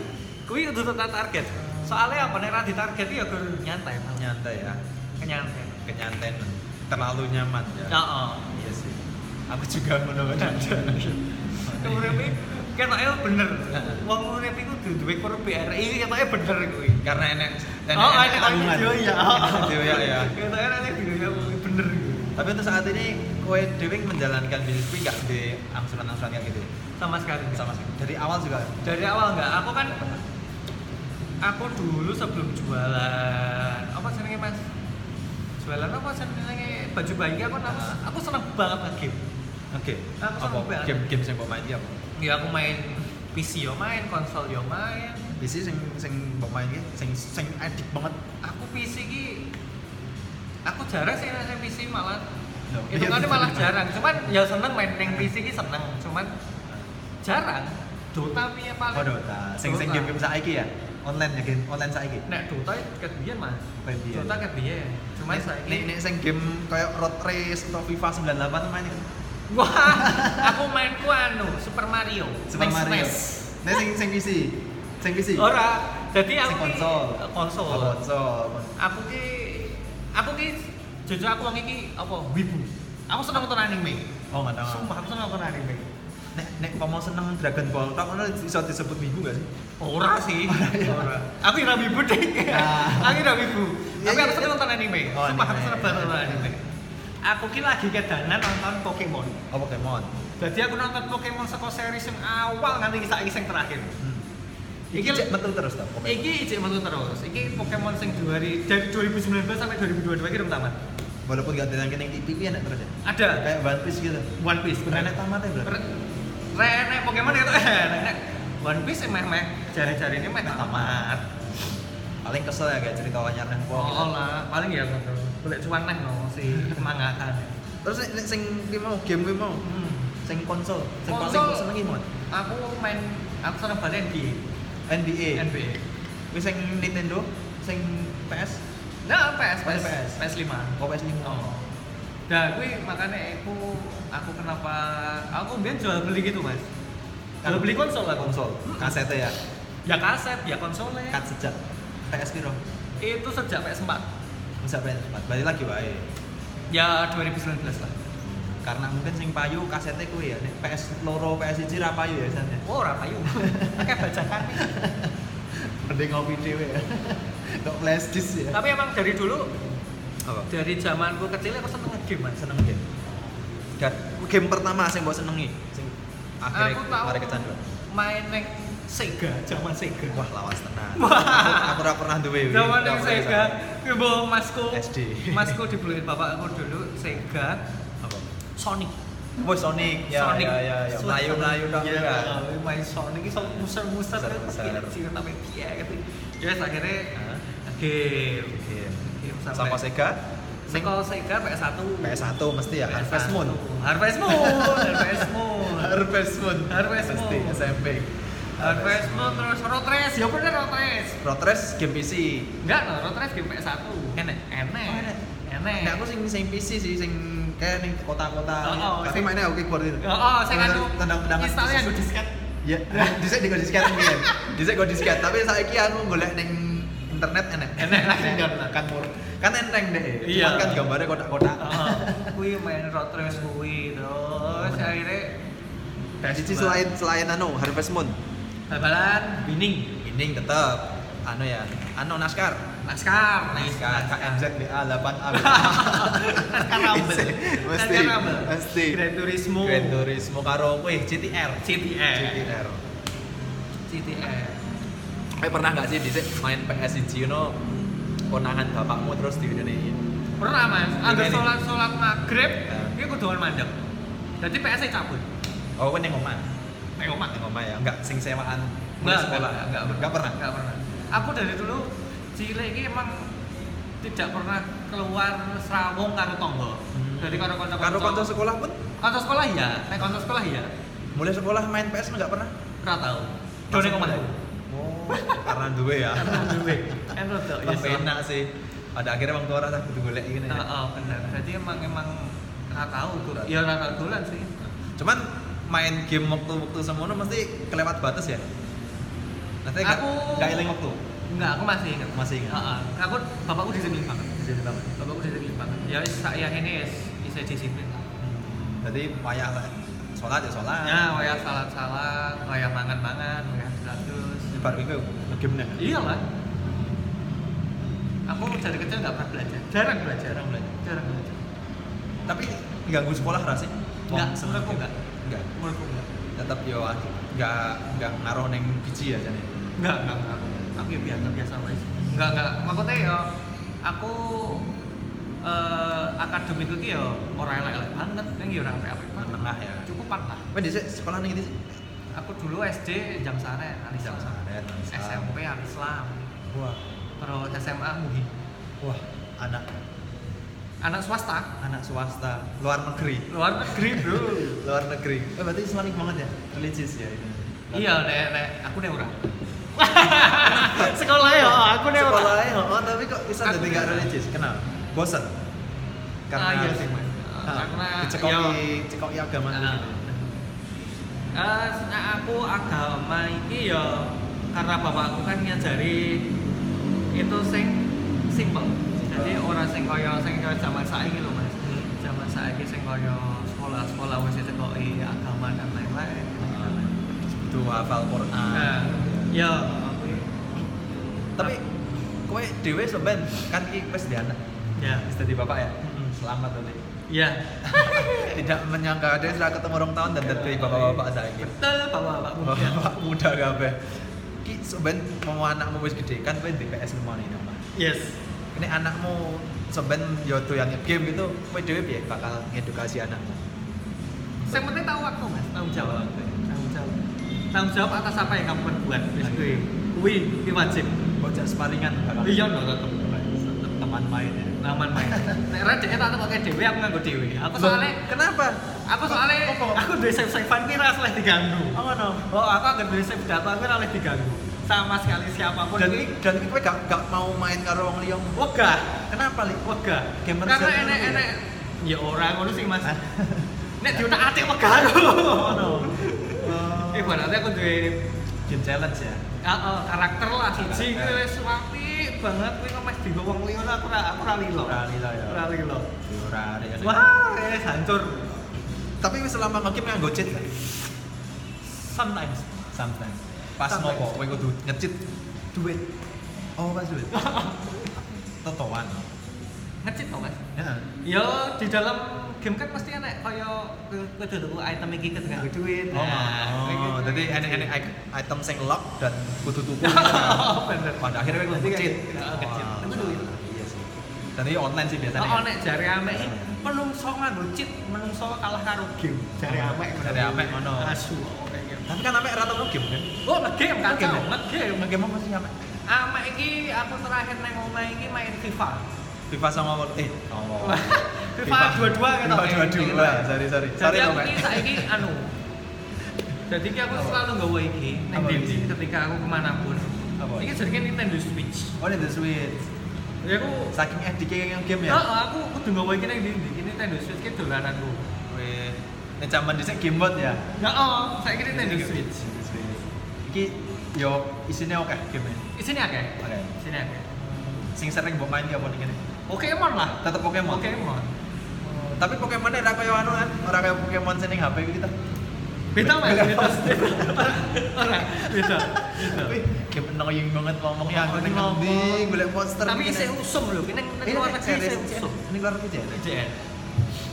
Kuwi kudu tak target. Soalnya apa nek ra ditarget ya kudu nyantai nyantai ya. Kenyantai. Kenyanten. Terlalu nyaman ya. Heeh. Iya sih. Aku juga ngono kan. Uripe ketoke bener. Wong urip iku duwe kur BRI ketoke bener kuwi. Karena enek Oh, enek tanggungan. ya. Enek video ya ya. Ketoke enek video Tapi untuk saat ini kowe dhewe menjalankan bisnis kuwi gak di angsuran-angsuran kayak gitu. Sama sekali nggak. Sama sekali. Dari awal juga. Dari awal enggak, aku kan aku dulu sebelum jualan apa senengnya Mas? Jualan apa senengnya baju bayi aku aku, aku seneng banget nge-game. Oke. Aku Apa seneng banget. game-game sing mbok main iki apa? Ya aku main PC yo main, konsol yo main. PC sing sing mbok main iki sing sing edik banget. Aku PC ki aku jarang sih main PC malah Loh, itu iya, kan betul. malah jarang cuman ya seneng main neng PC ki seneng cuman jarang Dota piye paling Oh, Dota. Sing sing Dota. game-game saiki ya. Online ya game online saiki. nek Dota ket biyen mas Ket biyen. Dota ket biyen cuman saiki nek nek sing game kayak Road Race atau FIFA 98 main wah aku main ku anu Super Mario Super Mario. Nek sing sing PC. Sing PC. ora jadi aku konsol. konsol Oh, konsol. aku ki aku ki jujur aku wong iki apa wibu aku seneng nonton anime Oh, enggak tahu. sumpah aku seneng nonton anime Nek nek mau seneng Dragon Ball, tak ngono iso disebut wibu gak sih? Ora sih. Ora. Aku ora wibu deh. Nah. Aku ora wibu. Ya, Tapi iya, aku seneng iya. nonton anime. Oh, Sumpah aku seneng banget nonton anime. Aku ki lagi kedanan nonton Pokemon. Oh, Pokemon. Jadi aku nonton Pokemon saka series yang awal nganti saiki sing terakhir. Hmm. Iki cek metu terus Pokemon. Iki ijek metu terus. Iki Pokemon sing dua hari dari 2019 sampai 2022 iki belum tamat. Walaupun gak ada yang TV enak terus ya. Ada Kayak One Piece gitu. One Piece enak tamat ya, Bro. Renek Pokemon itu enak. One Piece meh meh jari-jari ini meh tamat. Paling kesel ya kayak cerita wanyar nang Oh lah, paling ya. Golek cuan neh no si mangatan. Terus sing ki mau game ki mau Hmm. sing konsol, sing paling senengi mon. Aku main aku seneng banget NBA. NBA. NBA. Wis sing Nintendo, sing PS, Nah, PS, Masih PS, PS. PS5. oh PS5. Oh. Nah, gue makanya aku aku kenapa aku biar jual beli gitu mas. Jual beli konsol lah konsol. Kaset ya. Ya kaset, ya konsolnya. Kat sejak PS piro? Itu sejak PS4. Bisa PS4. Balik lagi wae. Ya 2019 lah. Karena mungkin sing payu kasetnya kuwi ya. Nek PS loro PS1 ra payu ya sana. Oh, ora payu. Kayak bajakan. Mending ngopi dhewe ya. Kok flash disk ya. Tapi emang dari dulu Apa? dari zamanku kecil aku seneng nge-game mas. seneng game. Dan game pertama sing mbok senengi sing akhirnya Aku tahu kecanduan. main neng Sega, zaman Sega. Wah, lawas tenan. Aku- ora pernah duwe. Zaman neng Sega, gue bawa masku. SD. Masku dibeliin bapak aku dulu Sega? Sonic. Oh Sonic, ya Sonic. ya ya, ya. Melayu Melayu dong Iya, kan. main Sonic iso muser-muser kan Muser-muser. kecil tapi piye gitu. Ya wis akhirnya game. Oke. Game Sama Sega, Seko Sega PS1. PS1 mesti ya Harvest Moon. Harvest Moon. Harvest Moon. Harvest Moon. Harvest Mesti Moon. SMP. Harvest Moon terus Road Race. Ya bener Road Race. Road Race game PC. Enggak, no, Road Race game PS1. Enek? Enek. Oh, enek. Enek. Nah, aku sing sing PC sih sing kayak ning kota-kota. Oh, oh, Tapi sing- mainnya oke keyboard itu. Oh, oh, saya kan tendang-tendangan. installnya gue disket. Ya, dhisik di disket mungkin. Dhisik go disket, tapi saiki aku golek ning internet langsung Enek. download. kan mur. Kan enteng deh. Iya. Cuman kan gambarnya kotak-kotak. Heeh. Kuwi main Road Race kuwi terus akhirnya Cici selain selain anu Harvest Moon, bal-balan winning Mining tetep anu ya, anu naskar. Naskar Naskar KMZ BA 8A. naskar rumble Mesti, mesti. Gran Turismo Gran Turismo karo kuwi GTR. CTR GTR. CTR Eh pernah nggak sih dhisik main PS1 no konangan bapakmu terus di ini? pernah mas ada Gimana? sholat sholat maghrib ini kudu mandek jadi PS nya cabut Oh, kan yang omah. Ayo mak Yang omah ya, enggak sing sewaan Enggak, enggak, enggak, enggak pernah. Enggak pernah. Aku dari dulu cilik ini emang tidak pernah keluar serawung karo tonggo. Hmm. Jadi karo kanca Karo kanca sekolah pun Kanca sekolah iya, nek kanca sekolah iya. mulai sekolah main PS enggak pernah? Ora tau. Done omahku. Oh, karena duwe ya. Karena duwe. Kan rada ya. Enak sih. Pada akhirnya orang tua rasa kudu golek gini. ya. Heeh, bener. Jadi emang emang ora tau tuh. Ya ora tau dolan sih. Cuman main game waktu-waktu semono mesti kelewat batas ya. Nanti Aku- enggak eling waktu. Enggak, aku masih ingat. Masih ingat? Heeh. Aku bapakku disiplin banget. Jadi banget. Bapakku disiplin banget. Ya wis saya ini wis bisa disiplin. Jadi wayah lah. Sholat ya sholat. Ya, waya salat-salat, waya mangan-mangan, waya status. Di bar minggu game nih. Iya lah. Aku dari kecil nggak pernah belajar. Jarang belajar. Jarang belajar. Jarang belajar. Tapi ganggu sekolah rasa sih? Enggak, menurutku enggak. Enggak. Menurutku enggak. Tetap yo enggak enggak ngaruh neng biji ya jane. Enggak, enggak, enggak. Aku ya biasa biasa aja. Enggak, enggak. Maksudnya ya aku eh akademik iki ya ora elek-elek banget, ning ya ora apik-apik banget. Menengah ya. Cukupan lah. Apa di sekolah ning ndi sih? Aku dulu SD jam Saren, Jam Saren, Alislam. SMP Alislam. Wah, Terus SMA Muhi. wah anak Anak swasta, anak swasta luar negeri. luar negeri, Bro. Luar negeri. Eh berarti Islamic banget ya? Religius ya ini. Iya, nek nek aku nek ora. Sekolah ya, aku nek ora. Sekolahnya, oh tapi kok bisa jadi nggak religius? Kenapa? Bosan? Karena Ah, iya sih, Mas. Ah, Karena dicekoki cekoki agama Ah. gitu. Eh, nek aku agama iki ya karena bapakku kan ngajari itu sing simpel. Jadi ora sing kaya sing kaya zaman saiki lho, Mas. Hmm. Zaman saiki sing kaya sekolah-sekolah wis dicekoki agama dan lain-lain. Itu hafal Quran. Ya Tapi kowe dhewe sampean kan iki wis di anak. ya, Wis dadi bapak ya. Selamat tadi. ya. Tidak menyangka ada sudah ketemu orang tahun dan dadi bapak-bapak saiki. Betul, bapak-bapak muda. Bapak muda kabeh. Ki sampean mau anakmu wis gede kan kowe di PS rumah nih nama. Yes. Ini anakmu sampean yo doyan game gitu, kowe dhewe piye bakal ngedukasi anakmu? Yang penting tahu waktu mas, tanggung jawab. Tanggung jawab. Tanggung jawab atas apa yang kamu perbuat. Wis kuwi. Kuwi kuwi wajib. Bocah sparingan. Iya no tetep. teman main ya. Aman main. Nek ra dhek tak pakai dhewe aku nganggo dhewe. Aku soalnya kenapa? aku soalnya aku duwe save savean ki ra oleh diganggu. Oh no. Oh, aku anggere duwe save data ki ra oleh diganggu. Sama sekali siapa pun. Dan kuwi dan kowe gak gak mau main karo wong liya. wegah. Kenapa li? Wegah. Gamer Karena enek dulu enek ya ora ngono sih Mas. Nek diutak-atik wegah aku. Eh, berarti aku duwe game challenge ya. Heeh, karakter lah siji kuwi wis banget kuwi kok mesti digo wong liya aku ora aku ora lilo. Ora lilo ya. Ora lilo. Ora. Wah, wis hancur. Tapi wis selama ngegame nganggo cheat kan? Sometimes. Sometimes. Pas ngopo kowe kudu nge-cheat duit. Oh, pas duit. Totoan. Ngecit to, Mas. Ya. Yo di dalam game kan pasti enek kaya kudu tuku item iki kudu nganggo duit. Oh, Nah, oh, gitu. enek-enek item sing lock dan kudu tuku. Bener. Pada akhirnya kowe Berarti nge-cheat. kayak- Heeh, nge-cheat. Wah, Itu duit. Iya sih. Dan ini online sih biasanya. Oh, nek jare ame iki menungso nganggo cheat menungso kalah karo game Oh, amek dari amek ngono. asu kayak gitu. Tapi kan sampai rata game kan? oh ngegame kan Ngegame ya? ngegame sih sampai? amek iki aku terakhir nang omah iki main FIFA FIFA sama eh oh. FIFA dua-dua kan FIFA dua-dua. Sorry sorry. Sorry aku dong, ini saiki anu jadi iki aku selalu nggawa iki Dindi iki? ketika aku ke mana pun Apa? iki jadi Nintendo Switch Oh, Nintendo Switch. ya aku Saking edik yang game ya. Heeh, aku kudu nggawa iki nang Dindi iki Nintendo Switch ki dolananku Wih, ini zaman dhisik game mode ya. Heeh, saiki Nintendo Switch Iki yo isinya oke game Isine akeh. Oke. Isine akeh. Sing sering mbok main ki apa nih Pokemon lah. Tetep Pokemon. Pokemon. Tapi Pokemon ora kaya anu kan, ora kaya Pokemon sing ning HP kita. Beda mas, Beda. beda. Ora, beda. Wih, game annoying banget ngomongnya aku ning Ngomong. golek monster. Tapi isih Nek. usum lho, ini Ini luar negeri isih usum. Ini luar negeri. JN.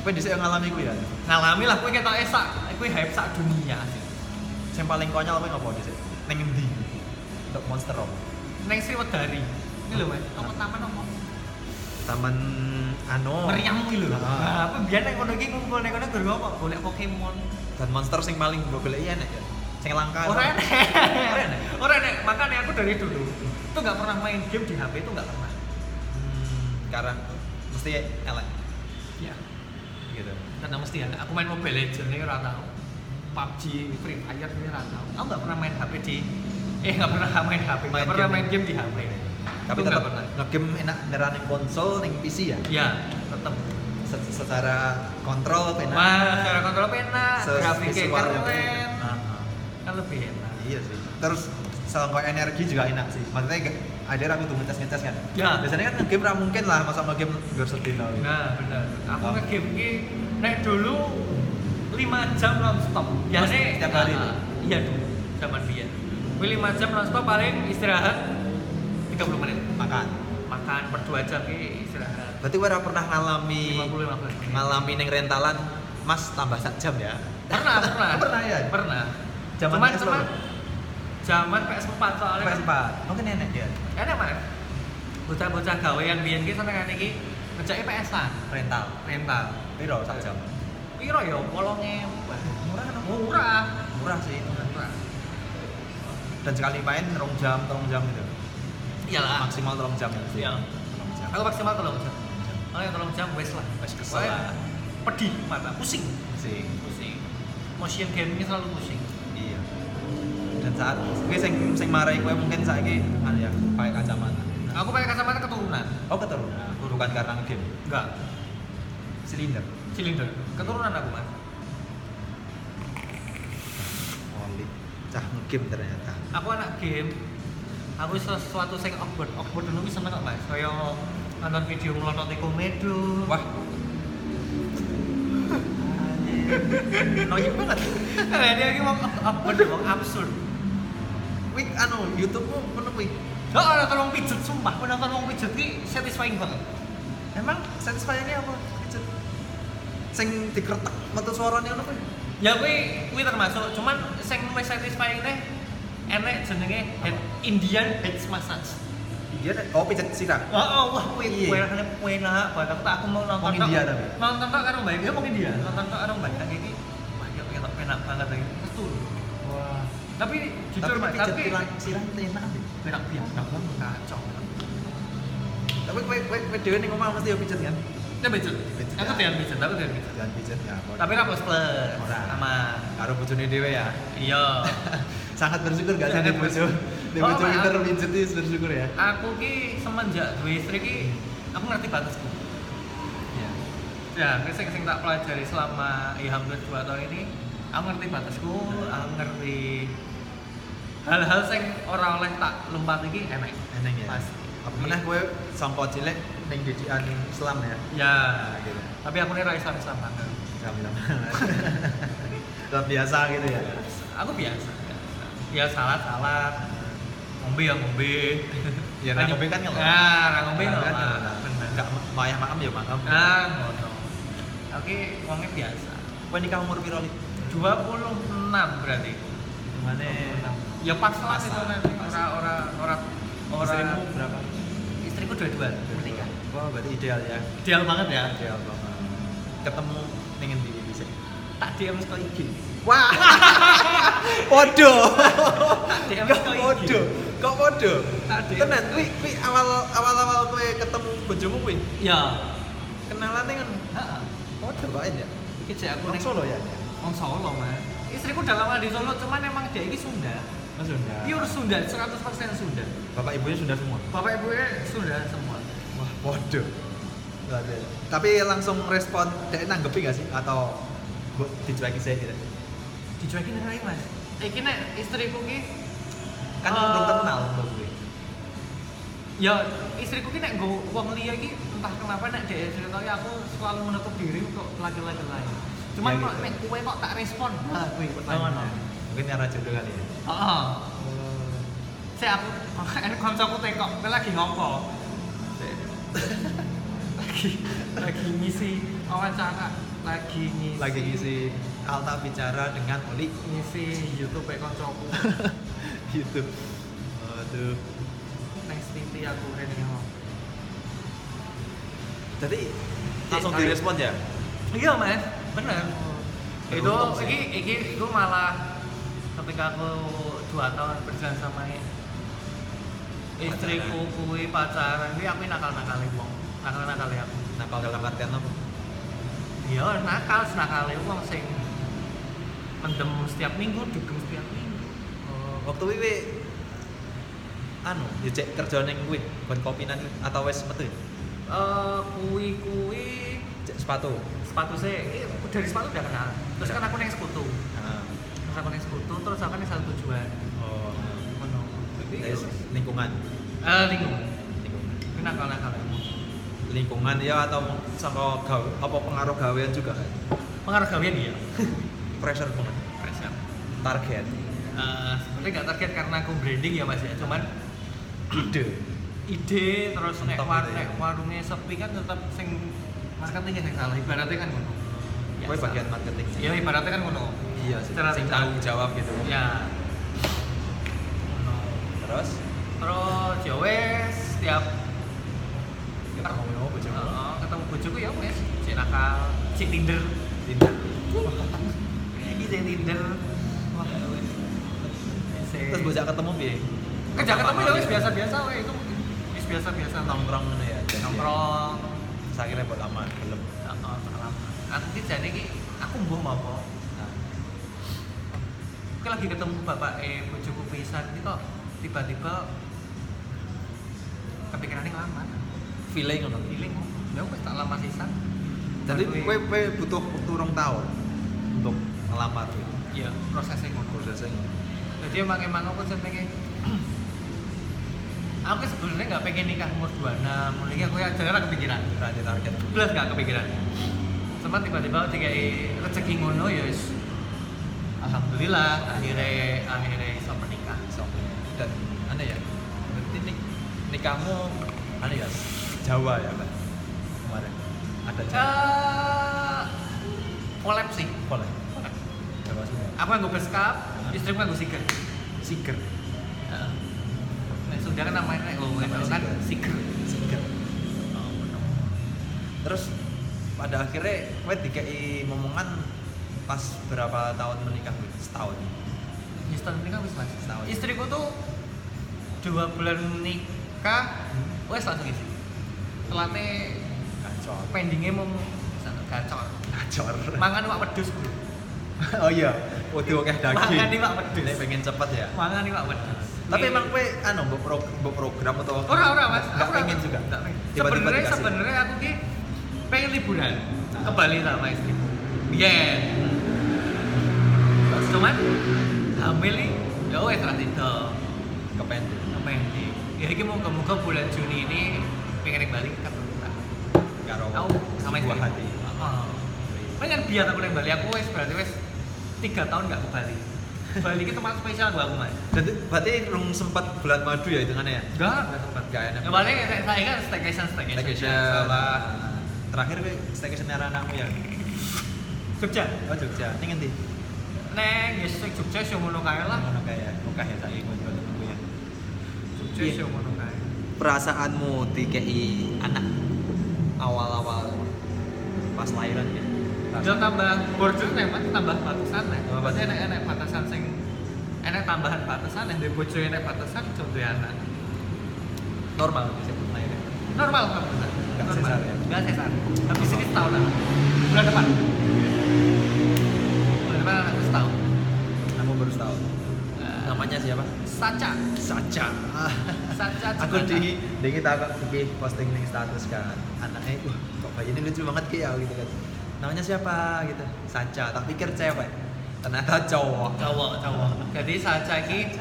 Kowe dhisik yang ngalami ku ya. Ngalami lah kowe ketok esak, kowe hype sak dunia sih. Sing paling konyol kowe ngopo dhisik? Ning endi? Untuk monster apa? Neng Sriwedari. Ini lho, Mas. Apa taman apa? Taman anu Meriam iki lho. Ah. Nah, apa biyen nang kono iki ngumpul nang kono gur apa? Golek Pokemon. dan monster sing paling gue golek enak ya. Sing langka. Ora enek. Ora enek. Ora enek. Makanya aku dari dulu itu nggak pernah main game di HP itu nggak pernah. Hmm, sekarang mesti elek Ya. gitu. Karena mesti ya, aku main Mobile Legends ini ora tahu. PUBG, Free Fire ini ora tahu. Aku nggak pernah main HP di eh nggak pernah main HP, nggak pernah main game di HP. Tapi tetap ngegame enak ning konsol ning PC ya. Ya, tetap. Se- secara kontrol enak. Wah, cara kontrol enak, grafiknya visualnya keren. Ah, ah. kan lebih enak. Iya sih. Terus selangkau energi juga enak sih. Maksudnya ada aku tuh ngetes ngetes kan. Ya. Biasanya kan ngegame ra mungkin lah masa ngegame gue sedino. Gitu. Nah, benar. Aku nge-game ini naik dulu 5 jam non-stop. Biasanya setiap hari Ah, tuh? Iya dulu, zaman biyen. Gue 5 jam non-stop paling istirahat 30 menit. Makan. Makan per 2 jam ini istirahat. Berarti gue pernah ngalami 50 15 menit. ngalami neng rentalan Mas tambah sak jam ya. Pernah, pernah. Pernah ya? Pernah. Zaman cuman, PS cuman zaman PS4 soalnya kan PS4. Mungkin enak ya. enak mas bocah-bocah gawean biyen ki senengane iki ngejake PS-an Rental. rental Piro sak jam? piro ya 8000 Murah kan? murah Murah sih. murah Dan sekali main rong jam, rong jam gitu. Iyalah Maksimal rong jam ya. Iya. Jam. aku maksimal tolong jam kalau tolong jam wes lah Wes kesel lah. pedih mata pusing sih. pusing motion gaming selalu pusing Iya. Dan saat gue sing sing marai gue mungkin saiki anu ya pakai kacamata. aku pakai kacamata keturunan Oh keturunan. Bukan karena game. enggak Silinder. silinder keturunan aku mas Oli. Cah game ternyata. aku anak game aku sesuatu sing awkward awkward dulu seneng kok mas kaya nonton video melototi komedo Wah. Noying banget. Dia ini mau awkward mau absurd Wih, anu YouTube-mu penuh wih. Oh, ada tolong pijet, sumpah. Nonton wong pijet ki satisfying banget. Emang satisfying-nya apa? Pijet. Sing dikretek metu suarane ngono kuwi. Ya kuwi kuwi termasuk, cuman sing luwih satisfying teh enek jenenge head Indian head massage. Dia nek- oh pijet sirah. Oh, oh wah kuwi Iya. kuwi rasane enak banget. Aku mau nonton. Tok. India tapi? Nonton tok karo Mbak, ya wong India. Nonton tok karo Mbak iki. Wah, ya enak enak banget iki. Betul. Wah. Tapi jujur pijet tapi itu enak. enak biasa banget kacau. Tapi kowe kowe kowe dhewe ning omah mesti yo pijet kan? Ya pijet. Aku ya. tian pijet, aku tian pijet. Jangan pijet ya. kok. Tapi ra plus plus. Ora. Aman. karo bojone dhewe ya. Iya. Sangat bersyukur gak sih Sangat bojo? Oh, bojo pinter itu bersyukur ya. aku ki semenjak dua istri ki aku ngerti batasku Iya. ya ini sing sing tak pelajari selama ya hampir dua tahun ini aku ngerti batasku aku ngerti hal-hal sing ora oleh tak lumpat iki enak Eneng ya. pasti Apa meneh kowe sangka cilik ning didikan Islam ya? ya gitu. tapi aku nih Islam Islam banget Jam-jam. Udah biasa gitu ya. aku biasa ya salat salat ngombe ya ngombe Ya, nah, ngombe kan ngelak. nah nah, ngombe Kan ngelak. bener Enggak mayah makam ya makam. nah ngono oke wongnya biasa Kowe nikah umur piro, Lik? 26 berarti. Gimana? Ya pas lah itu nanti ora ora ora ora Istrimu berapa? Istriku dua-dua menikah. Wah, berarti ideal ya. Ideal banget ya. Ideal banget. ketemu ning endi bisa Tak DM ke IG. Wah. Podo. Kok podo? kok podo? Tenan kuwi kuwi awal awal awal kowe ketemu bojomu kuwi Ya. kenalane kan? Heeh. podo kok ya? Iki jek aku ning Solo ya? Wong Solo, Mas. Istriku udah lama di Solo, cuman emang dia ini Sunda. Mas Sunda. Pure Sunda, 100% Sunda. bapak ibunya Sunda semua? Bapak ibunya Sunda semua. wah podo. Tapi langsung respon dia nanggepi gak sih? Atau dicuekin saya gitu Dicuekin Mas. Eh, iki nek istriku ki kan Eh, belum kenal mbak gue ya istriku ki nek nggo wong liya ki entah kenapa nek dia ceritanya aku selalu menutup diri untuk laki-laki lain. Cuman Ya, kok gitu. nek kowe kok tak respon? Nah, kuwi Oh, pertanyaan. mungkin arah jodoh kali ya Heeh. Saya aku enek kancaku tekok, kowe lagi ngopo? Lagi lagi ngisi wawancara, lagi ngisi lagi ngisi Alta bicara dengan Oli. Ngisi YouTube e kancaku. gitu. Aduh Next TV aku rene jadi langsung sorry. direspon ya? Iya mas, bener. itu Beruntung sih. iki iki itu malah ketika aku dua tahun berjalan sama istriku kui pacaran ini aku nakal nakalin wong nakal nakalin aku nakal dalam artian apa? Iya nakal nakal wong sing mendem setiap minggu dugem setiap minggu. Oh, waktu wiwi anu ya cek kerja neng kuwi kon kopinan kuwi, atau wes metu? Ya? eh kui kui cek sepatu. sepatu saya eh, dari sepatu udah kenal. Terus kan aku neng sekutu. Nah. terus aku neng sekutu terus aku neng satu tujuan. Oh. Ngono. Lingkungan? Eh lingkungan. Lingkungan. Ini nakal nakal lingkungan ya atau sama gawe apa pengaruh gawean juga? Kan pengaruh kalian ya pressure banget. pressure target? Eh, sebenarnya nggak target karena aku branding ya mas ya. Cuman ide. Ide terus nek, war, gitu ya. nek warungnya sepi kan tetap sing marketingnya yang salah. Ibaratnya kan ngono. Kowe bagian marketing. Ya ibaratnya kan ngono. Iya Secara sing tanggung jawab gitu. Ya Ngono. terus? Terus ya wes setiap kita ngomong apa bojomu Heeh, ketemu bojoku ya wes. Cek nakal. Cek tinder. Tinder. Iki cek tinder terus bocah ketemu piye kerja ketemu ya wes Pertama biasa biasa wes itu wes biasa biasa kali nongkrong ngono ya jadi nongkrong akhirnya buat lama belum Heeh, salam. Aku ki jane ki aku mbuh apa? nah Aku lagi ketemu bapak eh bojoku pisan iki kok tiba-tiba kepikirannya ngelamar. feeling ngono Feeling ya wis tak lamar sisan. jadi kowe kowe butuh waktu rong tahun untuk ngelamar iya prosesnya ngono. prosesnya Jadi emang emang aku senenge Aku sebenarnya nggak pengen nikah umur 26, mulai aku ya jarang kepikiran. berarti target Belas nggak kepikiran. Cuma tiba-tiba tiga rezeki ngono ya. Alhamdulillah akhirnya akhirnya bisa menikah. Sampai. dan aneh ya berarti nik nikahmu aneh ya Jawa ya kan kemarin ada Jawa Eh, collab sih. Boleh. Jawa Sunda Aku nggak beskap, istriku nggak siger. Siger Nah, Sunda kan namanya oh, Namanya kan Siger. siger. Siger terus pada akhirnya kowe dikei momongan pas berapa tahun menikah kuwi? setahun Setahun nikah wis mas. Setahun. Istriku tuh dua bulan nikah, wes langsung isi. Telatnya gacor pendingnya mau gacor. gacor Mangan wak wedhus. Bu. oh iya udah oke daging Mangan nih wak wedhus. Nek pengen cepet ya Mangan nih wak wedhus. tapi emang kowe anu mbok pro, mbok program atau Ora ora Mas, nggak aku ora- pengen juga nggak pengen. Tiba-tiba Sebenarnya sebenarnya aku ki pengen liburan ke Bali sama istriku. Iya. Cuman hamil nih, ya wes ra itu. kepengen Kependi. Ya iki mau muga bulan Juni ini pengen balik ke Bali. karo Aku sama istri. hati Heeh. Pengen biar aku nang Bali aku wes berarti wes tiga tahun nggak ke Bali. Bali itu tempat spesial gua aku mas. Berarti, berarti belum sempat bulan madu ya hitungannya ya? Enggak, enggak sempat. Gak enak. Ya paling saya kan staycation staycation. Staycation. Terakhir gue staycation arah anakmu ya? Jogja. Oh Jogja. Ini ngendi? Neng, ya sing Jogja sing ngono kae lah. Ngono kayak oke ya saya ikut temenku ya. Jogja Iya. sing ngono kae. Perasaanmu dikei anak awal-awal pas lahiran ya? Yo tambah border nek mas tambah batasan. Oh, Berarti enek enek batasan sing enek tambahan batasan yang bojo enek batasan contoh anak. normal disebut lainnya Normal kan benar. Nggak Normal. sesar ya? Nggak sesar. Habis ini setahun lah. Bulan depan. Bulan depan anakku setahun. kamu baru tahu Eh, namanya siapa Saca. Saca Saca. aku di di kita kok di posting nih status kan anaknya wah kok lucu banget kayak ya gitu kan namanya siapa? Gitu. Saca tak pikir cewek ternyata cowok. Cowok cowok. Jadi saja ki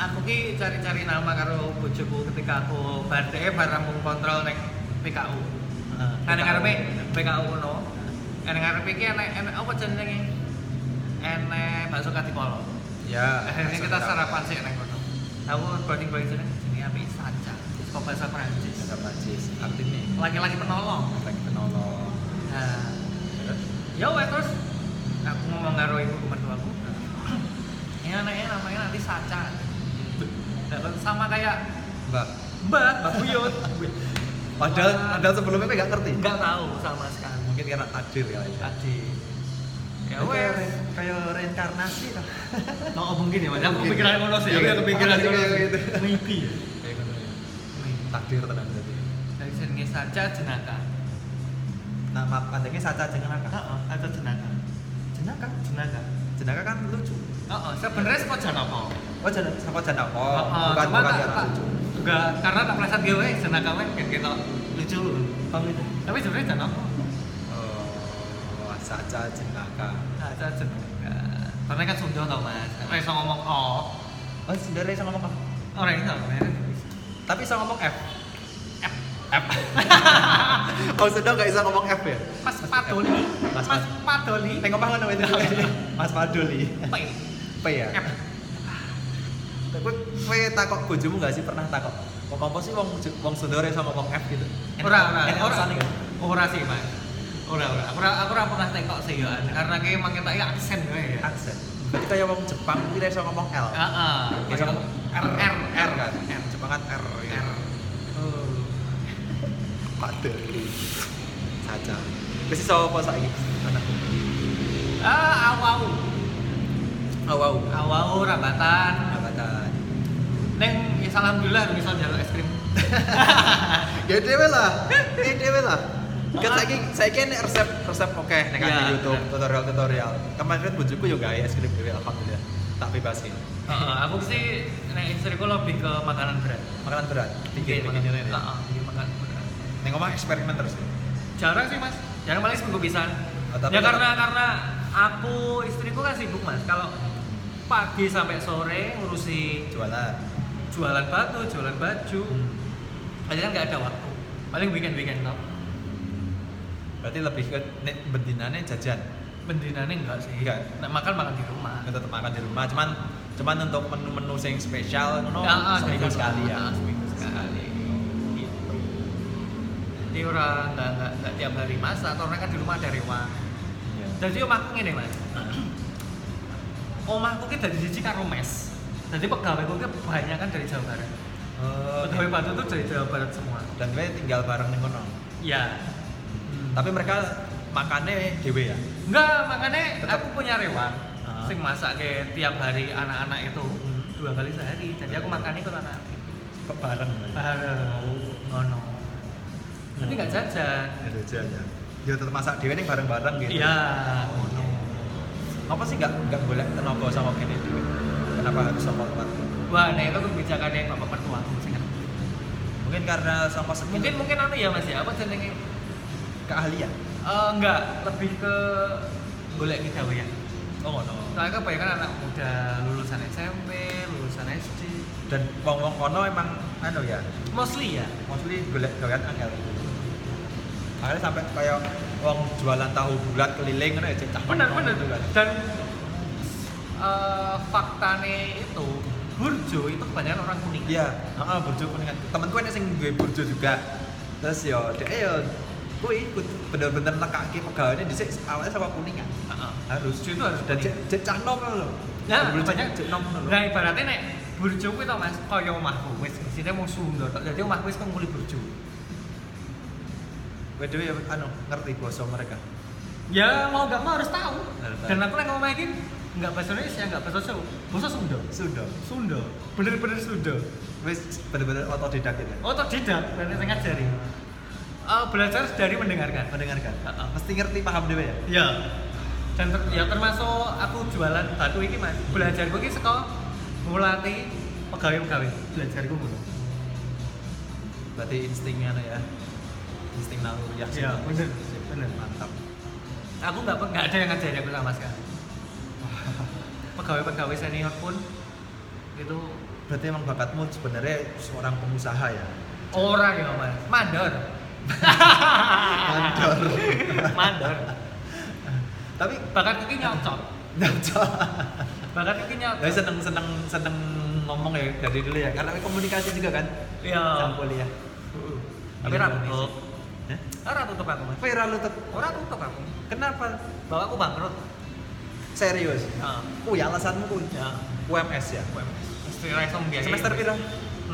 aku ki cari-cari nama karo bojoku ketika aku badhe barang mung kontrol ning PKU nah ning ngarepe PKU ngono. Ning ngarepe ki enek enek apa jenenge? Enek bakso katikolo ya akhirnya kita sarapan sih neng kono. Aku browsing jenenge jenenge apa saja kok bahasa Prancis? Bahasa Prancis. Artinya? Laki-laki penolong. Lagi penolong. Nah ya wes terus? Aku ngomong karo ibu mertuaku ini anaknya namanya nanti Saca Nah, sama kayak mbak. Mbak, Mbak Buyut. Padahal padahal sebelumnya gue nggak ngerti. Nggak tahu sama sekali. Mungkin karena takdir kali ya. Tadi ya wes re- kayak reinkarnasi lah. Oh mungkin ya mas. Aku Mungkin. pikiran ngono sih. Iya, aku kepikiran apa sih ngono kayak sih. gitu? ya kayak ya. takdir tenan berarti. Dari sini saja jenaka nama panjangnya Saca Jenaka. Heeh, ada jenaka. Jenaka? Jenaka. Jenaka kan lucu. Heeh, sebenarnya semua janaka oh Jenaka sama Jenaka bukan bukan tak- tak- lucu. enggak karena tak pleset gue jenaka weh kita lucu. Oh gitu tapi sebenarnya janaka oh Saca Jenaka. Ada jenaka. Karena kan Sunda tau mas. Ora iso ngomong oh oh sebenarnya bisa ngomong apa orang itu tapi bisa ngomong F F oh sudah nggak bisa ngomong F ya Mas Padoli Mas Mas Padoli Neng ngomong kan itu Mas Paduli P P ya F Kowe kowe takok bojomu gak sih pernah takok? Kok kompo sih wong wong Sunda ora iso ngomong F gitu. Ora ora ora ora sih mas ora ora aku ora aku ora pernah tekok sih ya karena kayak emang kita ya aksen gue ya Aksen. Berarti kayak wong Jepang ora iso ngomong L. Heeh. Iso ngomong R R R kan. R Jepang kan R. ya. R. Padahal. Saja. Wis iso apa saiki? Anakku. Ah, awau. Awau. Awau rabatan. Abatan. Neng ya alhamdulillah bisa njaluk es krim. Ya dhewe lah. Eh dhewe lah. Kan saiki saiki nek resep resep oke nek Ya, di YouTube bener. tutorial-tutorial. Kemarin bojoku yo gawe es krim dhewe alhamdulillah. Tak bebasin. Heeh, aku sih nek istriku lebih ke makanan berat. Makanan berat. Bikin bikin ini. Bikin makanan berat. Ning omah eksperimen terus. ya? Jarang sih mas, jarang paling seminggu bisa. Oh, ya karena karena aku istriku kan sibuk mas. Kalau pagi sampai sore ngurusi Jualan. jualan batu, jualan baju, paling kan nggak ada waktu. Paling weekend weekend tau. Berarti lebih ke nek bendinane jajan. Bendinane enggak sih. Enggak. Nek makan makan di rumah. Tetap makan di rumah, cuman cuman untuk menu-menu sing spesial ngono Ya, ah, seminggu sekali rumah. ya. Ah, seminggu sekali. Gitu. Jadi ora nggak nggak nggak tiap hari masak, karena kan di rumah ada rewang. Iya. Jadi omahku ngene mas. Omahku ki dari siji karo mes. Jadi pegawaiku ki kebanyakan dari Jawa Barat. Oh, Pegawai batu tuh dari Jawa Barat semua. dan gue tinggal bareng ning kono. Iya. Tapi mereka makannya dewe ya. Enggak, makanya Tetep. aku punya rewang. Ah. Sing masak kayak tiap hari anak-anak itu Hmm. dua kali sehari. Jadi aku makannya ikut anak. Bareng. Bareng. Ngono. Tapi nggak jajan. Ya jajan ya. Ya tetap masak dewe ning bareng-bareng gitu. Iya. Ngono. Apa sih nggak nggak boleh tenaga sama kene dewe? Kenapa harus sama tempat? Wah, nah itu kebijakannya bapak mertua kan. Mungkin karena sama skill Mungkin mungkin anu ya mas ya, apa jenenge? keahlian. Eh, enggak, lebih ke golek gawe ya. Oh ngono. Soalnya kebanyakan anak muda lulusan SMP, lulusan SD, Dan wong-wong kono emang anu ya, mostly ya. mostly golek gawean angel. Akhirnya sampai kayak wong jualan tahu bulat keliling ngono ya cek cah Benar benar. kan. Dan eh faktane itu Burjo itu kebanyakan orang kuning. Iya, heeh burjo kuningan. Temenku ada sing duwe burjo juga. Terus yo dhek yo kuwi ikut bener-bener nekake pegawainya dhisik awalnya sama kuningan. Heeh. Harus itu harus dan kuning. cek cek cah nom lho. Nah, banyak cek nom lho. Nah, ibaratnya nek burjo kuwi to Mas, kaya omahku wis isine mau Sunda tok. Dadi omahku wis kang muli burjo. Kowe dhewe ya anu ngerti basa mereka. ya mau nggak mau harus tahu Harus dan aku yang ngomong gini nggak bahasa Indonesia nggak bahasa Jawa bahasa Sunda Sunda. Sunda bener-bener Sunda Wis bener-bener otodidak gitu. otodidak dan saya ngajari Eh, belajar dari mendengarkan Mendengarkan. Heeh. Mesti ngerti paham dhewe ya. ya dan ter- ya termasuk aku jualan batu ini mas belajar gue sekolah ngelatih pegawai-pegawai belajar gue ngono Berarti instingnya anu ya. Insting naluri ya. Iya, bener, bener. Mantap. aku nggak nggak ada yang ngajarin aku sama sekali pegawai-pegawai senior pun itu Berarti emang bakatmu sebenarnya seorang pengusaha ya. orang ya mas mandor Mandor. mandor Tapi bakat kiki nyocok nyocok. bakat kiki nyocok Tapi seneng seneng seneng ngomong ya dari dulu ya. Karena komunikasi juga kan. iya kuliah. tapi Iya, ra tutup Hah? ora tutup aku mas Viral lu tetep. ora tutup aku Kenapa? bahwa aku bangkrut Serius. Heeh. Oh ya alasanmu ku ya UMS ya. Semester iso mbiayai. Semester pira? 6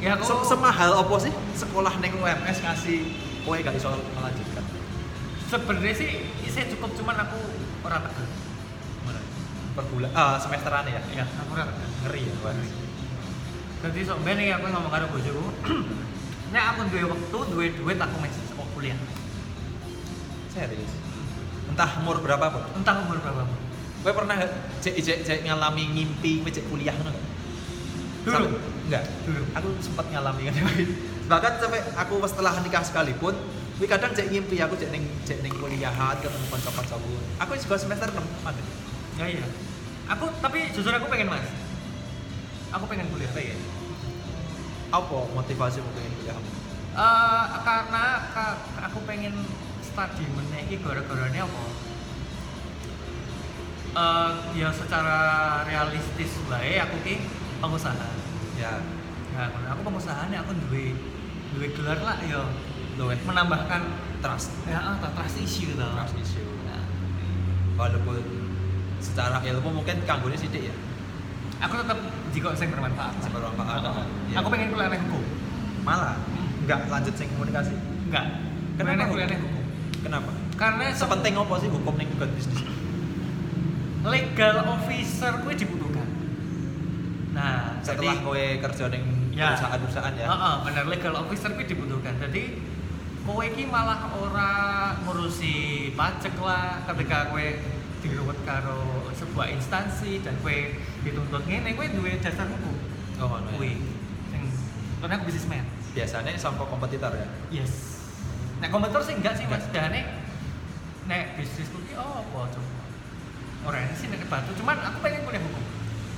ya aku Se- Semahal opo sih sekolah neng UMS ngasih kowe gak iso melanjutkan. sebenarnya sih saya cukup cuman aku ora tegel Per bulan ah semesteran ya. ya aku ora tegel Ngeri ya, Wak. jadi sok ben aku ngomong karo bojoku nek aku duwe waktu duwe duit aku mesti sekolah kuliah Serius. Entah umur berapa pun. entah umur berapa pun Kowe pernah cek cek cek ngalami ngimpi cek kuliah gak? Dulu. Sampai- enggak. Dulu. Aku sempat ngalami kan. Bahkan sampai aku setelah nikah sekalipun, Wih kadang cek ngimpi aku cek ning cek ning kuliahan ketemu kanca-kancaku. Aku juga semester 6 ada. ya iya aku tapi jujur aku pengen mas aku pengen kuliah Pengen. Apa motivasimu pengen kuliah? Eh, karena ka- aku pengen studi meneh iki gara-garane apa? Eh, ya secara realistis bae aku ki pengusaha. Ya, Nah, aku pengusaha nih aku duwe duwe gelar lah ya luweh menambahkan trust, ya ah, trust issue gitu. trust issue. Nah, Walaupun secara ilmu mungkin kanggone sithik ya. Aku tetap jika sing bermanfaat. lah. Bermanfaat. Heeh. Iya. Aku pengen kuliah nih hukum. Malah enggak lanjut sing komunikasi. Enggak. Kenapa kuliah nih hukum. Kenapa? Karena se- Sepenting apa sih hukum ning bukan bisnis? legal officer gue dibutuhkan. Nah, Setelah jadi, kowe kerja ning Ya. perusahaan-perusahaan ya. Heeh, bener legal officer gue dibutuhkan. Jadi kowe iki malah ora ngurusi pajak lah ketika kowe diruwet karo sebuah instansi dan kowe dituntut ngene kowe duwe dasar hukum. Oh, ngono ya. Kuwi. Sing karena aku bisnismen. Biasanya sampo kompetitor ya. Yes. Nek kompetitor sih enggak sih Mas. Dane nek bisnisku ki oh apa coba. Ora enak sih nek batu, cuman aku pengen kuliah hukum.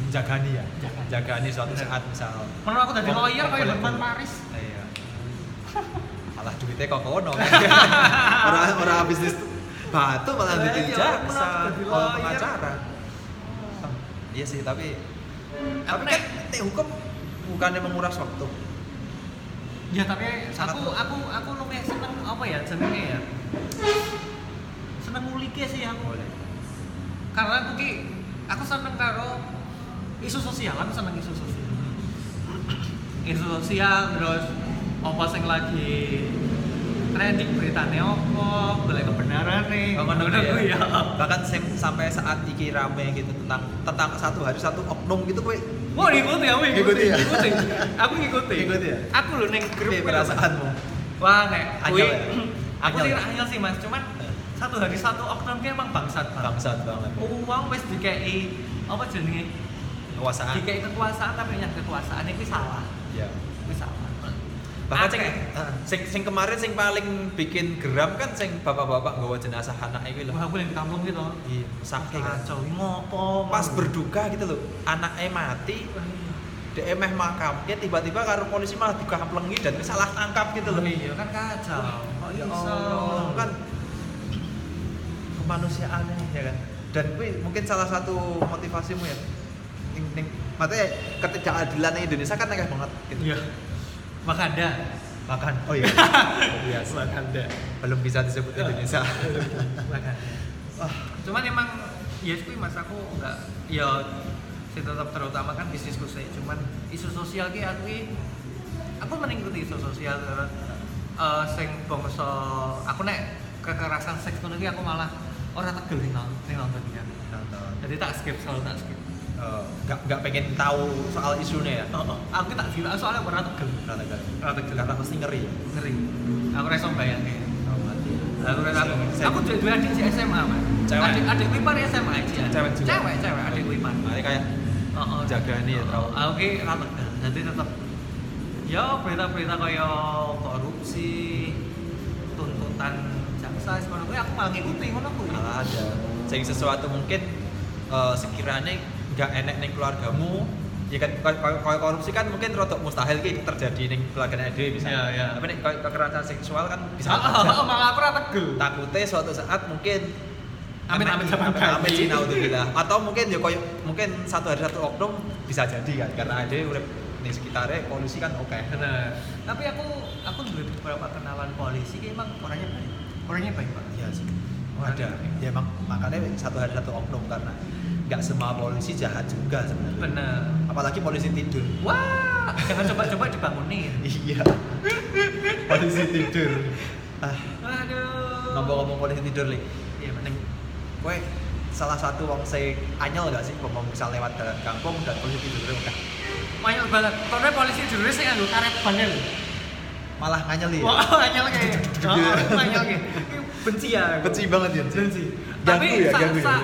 Menjagani ya. Menjagani. Menjagani suatu saat misal. Menurut aku Kom- lawyer kayak Hotman Paris. Iya. Malah duitnya kok kono. Orang orang bisnis batu malah Lah, jadi iya, jaksa, lawyer? pengacara. Iya sih, tapi tapi kan nek hukum bukannya menguras waktu. Ya tapi aku aku aku lumayan seneng apa ya jenenge ya. Seneng ngulike sih aku. Boleh. Karena aku ki aku seneng karo isu sosial, aku seneng isu sosial. isu sosial terus apa sing lagi trending beritanya apa, boleh kebenaran nih. Oh, ngono kuwi ya. Bahkan sampai saat iki rame gitu tentang tentang satu hari satu oknum gitu kowe Mau ngikuti aku Ngikuti ya? ngikuti. Aku ngikuti. Ngikuti ya? Aku lho ning grup perasaanmu? Wah, kuwi ya? aku Anyel sih ya? sih Mas, cuman satu hari satu oknum ki emang bangsat banget. Bangsat banget. Uang wis dikei apa jenenge? Kekuasaan. Dikei kekuasaan tapi yang kekuasaan iki salah. Ya. Bahkan sing, Akeh. Heeh. sing sing kemarin sing paling bikin geram kan sing bapak-bapak nggawa jenazah anak lho. Wah, aku yang kampung gitu. Iya, sakit. Kacau, ngopo? Pas berduka gitu loh, anaknya mati, dia emeh makam, dia tiba-tiba karo polisi malah dikamplengi dan salah tangkap gitu loh. Iya kan kacau. Ya iso? Allah, kan kemanusiaan ya kan. Dan kuwi mungkin salah satu motivasimu ya. Ning, ning, maksudnya ketidakadilan Indonesia kan akeh banget gitu. Iya. Makanda. Makan. Oh iya. Biasa. Makanda. Belum bisa disebut Indonesia. Makanda. Cuman emang ya kuwi mas aku enggak ya saya tetap terutama kan bisnisku sih cuman isu sosial ki aku aku mengikuti isu sosial terus eh sing bangsa aku nek kekerasan seks ngono aku malah ora tegel ning nonton nonton Jadi tak skip selalu tak skip. Eh, nggak nggak pengen tahu soal isunya ya Oh, oh. aku tak skip soalnya ora tegel. Rata kali. Ora tegel. karena pasti ngeri Ngeri. Aku ora iso bayangke. oh, Aku ora aku. Aku duwe duwe adik di SMA, Mas. Cewek? Adik adik kuwi par SMA aja. Cewek juga? Cewek, cewek adik kuwi par. Mari kayak Heeh. jaga nih ya terlalu Aku ki ora tegel. Jadi tetep ya berita-berita kaya korupsi, tuntutan jaksa kuwi aku malah ngikuti ngono malah ada sing sesuatu mungkin eh, sekiranya nggak enek ning keluargamu ya kan koy korupsi kan mungkin rotok mustahil ki terjadi ning keluarga dhewe bisa Iya, iya. tapi nek kekerasan seksual kan bisa Heeh, terjadi. malah aku ora tegel. takutnya suatu saat mungkin Amin, amin, sama amin, Cina udah atau mungkin ya koyo mungkin satu hari satu oknum bisa jadi kan karena ada urip di sekitarnya polisi kan oke Bener. Tapi aku aku duwe beberapa kenalan polisi ki emang orangnya baik. Orangnya baik, Pak. iya sih Orangnya ada baik. ya emang makanya satu hari satu oknum karena nggak semua polisi jahat juga sebenarnya Bener. apalagi polisi tidur Wah, jangan coba-coba dibangunin. iya polisi tidur ah Aduh. ngomong-ngomong polisi tidur li Iya, neng gue salah satu wong saya anyel gak sih ngomong bisa lewat jalan kampung dan polisi tidur udah Banyak banget. Karena polisi dulu sih nganggo karet banget. malah nganyel ya Wah, anyel kayak. Oh, anyel kayak. Benci ya. benci banget ya benci. Ganggu Tapi ya, sa ganggu ya.